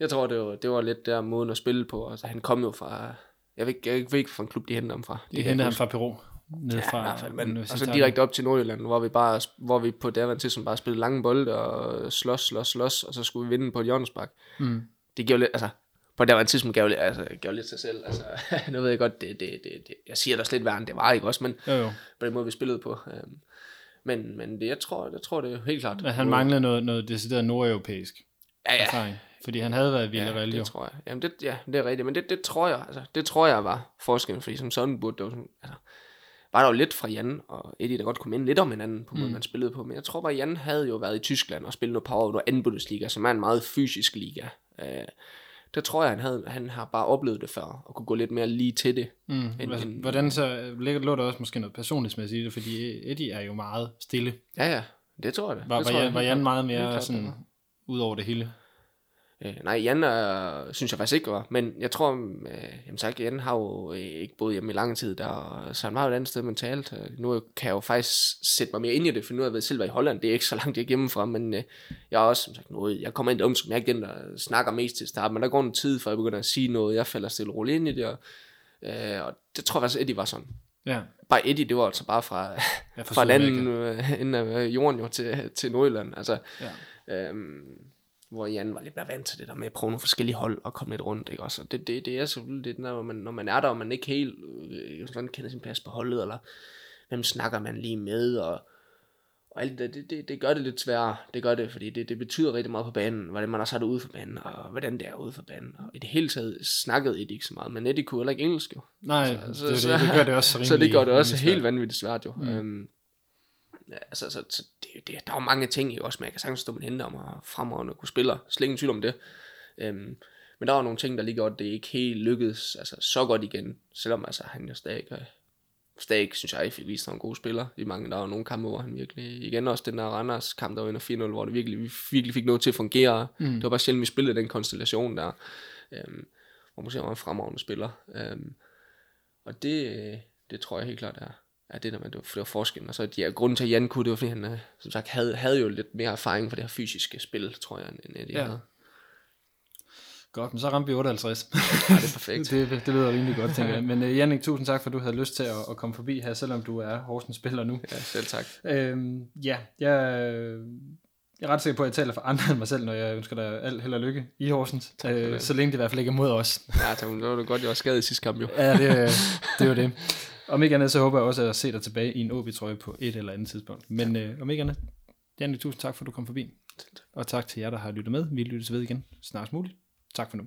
jeg tror, det var, det var lidt der måden at spille på, altså han kom jo fra, jeg ved, jeg ved ikke, hvilken klub de hentede ham fra. De hentede ham fra Peru ned fra, ja, fald, men og så direkte op til Nordjylland, hvor vi bare, hvor vi på til som bare spillede lange bolde og slås, slås, slås, og så skulle vi vinde på et hjørnespark. Mm. Det giver lidt, altså, på det tidspunkt gav lidt, altså, gav lidt sig selv. Altså, nu ved jeg godt, det, det, det, det, jeg siger der slet værre, end det var, ikke også? Men jo, jo. på den måde, vi spillede på. Øhm, men, men det, jeg tror, jeg tror, det er helt klart. Men han manglede noget, noget decideret nordeuropæisk ja, ja. erfaring. Fordi han havde været i Villarreal, ja, det tror jeg. Jamen det, ja, det er rigtigt. Men det, det tror jeg, altså, det tror jeg var forskellen, fordi som sådan burde det jo sådan, altså, var der jo lidt fra Jan og Eddie, der godt kunne minde lidt om hinanden på måden, mm. man spillede på. Men jeg tror bare, Jan havde jo været i Tyskland og spillet noget power noget anden Bundesliga, som er en meget fysisk liga. Øh, der tror jeg, han, havde, han har bare oplevet det før, og kunne gå lidt mere lige til det. Mm. End, end, Hvordan så, lå der også måske noget personligt med at sige det, fordi Eddie er jo meget stille. Ja, ja, det tror jeg det. Var, det var, tror jeg, var Jan meget mere sådan, ud over det hele? Øh, nej, Jan er, synes jeg faktisk ikke var, men jeg tror, øh, jamen sagt, Jan har jo øh, ikke boet hjemme i lang tid, der, så han var jo et andet sted mentalt. Øh, nu kan jeg jo faktisk sætte mig mere ind i det, for nu har jeg været selv været i Holland, det er ikke så langt jeg hjemmefra, men øh, jeg er også, som sagt, noget, jeg kommer ind i som jeg er ikke den, der snakker mest til start, men der går en tid, før jeg begynder at sige noget, jeg falder stille roligt ind i det, og, øh, og det tror jeg faktisk, Eddie var sådan. Ja. Bare Eddie, det var altså bare fra, fra en anden øh, ende af jorden jo til, til Nordjylland, altså. Ja. Øhm, hvor Jan var lidt mere vant til det der med at prøve nogle forskellige hold og komme lidt rundt, ikke også? det, det, det er selvfølgelig det, når man, når man er der, og man ikke helt øh, sådan kender sin plads på holdet, eller hvem snakker man lige med, og, og alt det, det, det, det gør det lidt sværere, det gør det, fordi det, det betyder rigtig meget på banen, hvordan man har sat ude for banen, og hvordan det er ude for banen, og i det hele taget snakkede Eddie ikke så meget, men Eddie kunne heller ikke engelsk jo. Nej, så, det, så, det, det gør det også rimelig, Så det gør det også helt vanvittigt svært jo. Mm. Øhm, altså, så, så det, det, der er jo mange ting, også, men jeg kan sagtens stå med hende om at fremragende kunne spille, slet ingen tvivl om det. Øhm, men der var nogle ting, der lige godt, det ikke helt lykkedes altså, så godt igen, selvom altså, han jo stadig, stadig synes jeg, fik vist nogle gode spillere i mange. Der var nogle kampe, hvor han virkelig, igen også den der Randers kamp, der var 4-0, hvor det virkelig, vi virkelig fik noget til at fungere. Mm. Det var bare sjældent, vi spillede den konstellation der, øhm, hvor måske var en fremragende spiller. Øhm, og det, det tror jeg helt klart er, Ja, det, der, det, var, det var forskellen. Og så ja, grunden til, at Jan kunne, det var, fordi han, øh, som sagt, havde, havde jo lidt mere erfaring for det her fysiske spil, tror jeg, end Eddie ja. havde. Godt, men så ramte vi 58. ja, det er perfekt. det, det lyder rimelig godt, tænker jeg. Men uh, Jannik, tusind tak, for at du havde lyst til at, at komme forbi her, selvom du er Horsens spiller nu. Ja, selv tak. Øhm, ja, jeg, jeg er ret sikker på, at jeg taler for andre end mig selv, når jeg ønsker dig alt held og lykke i Horsens. Øh, så længe det i hvert fald ikke er mod os. ja, tak, det var det godt, jeg var skadet i sidste kamp jo. ja, det, det var det. Om ikke andet, så håber jeg også at se dig tilbage i en OB-trøje på et eller andet tidspunkt. Men øh, om ikke andet, Janne, tusind tak for, at du kom forbi. Og tak til jer, der har lyttet med. Vi lyttes ved igen snart muligt. Tak for nu.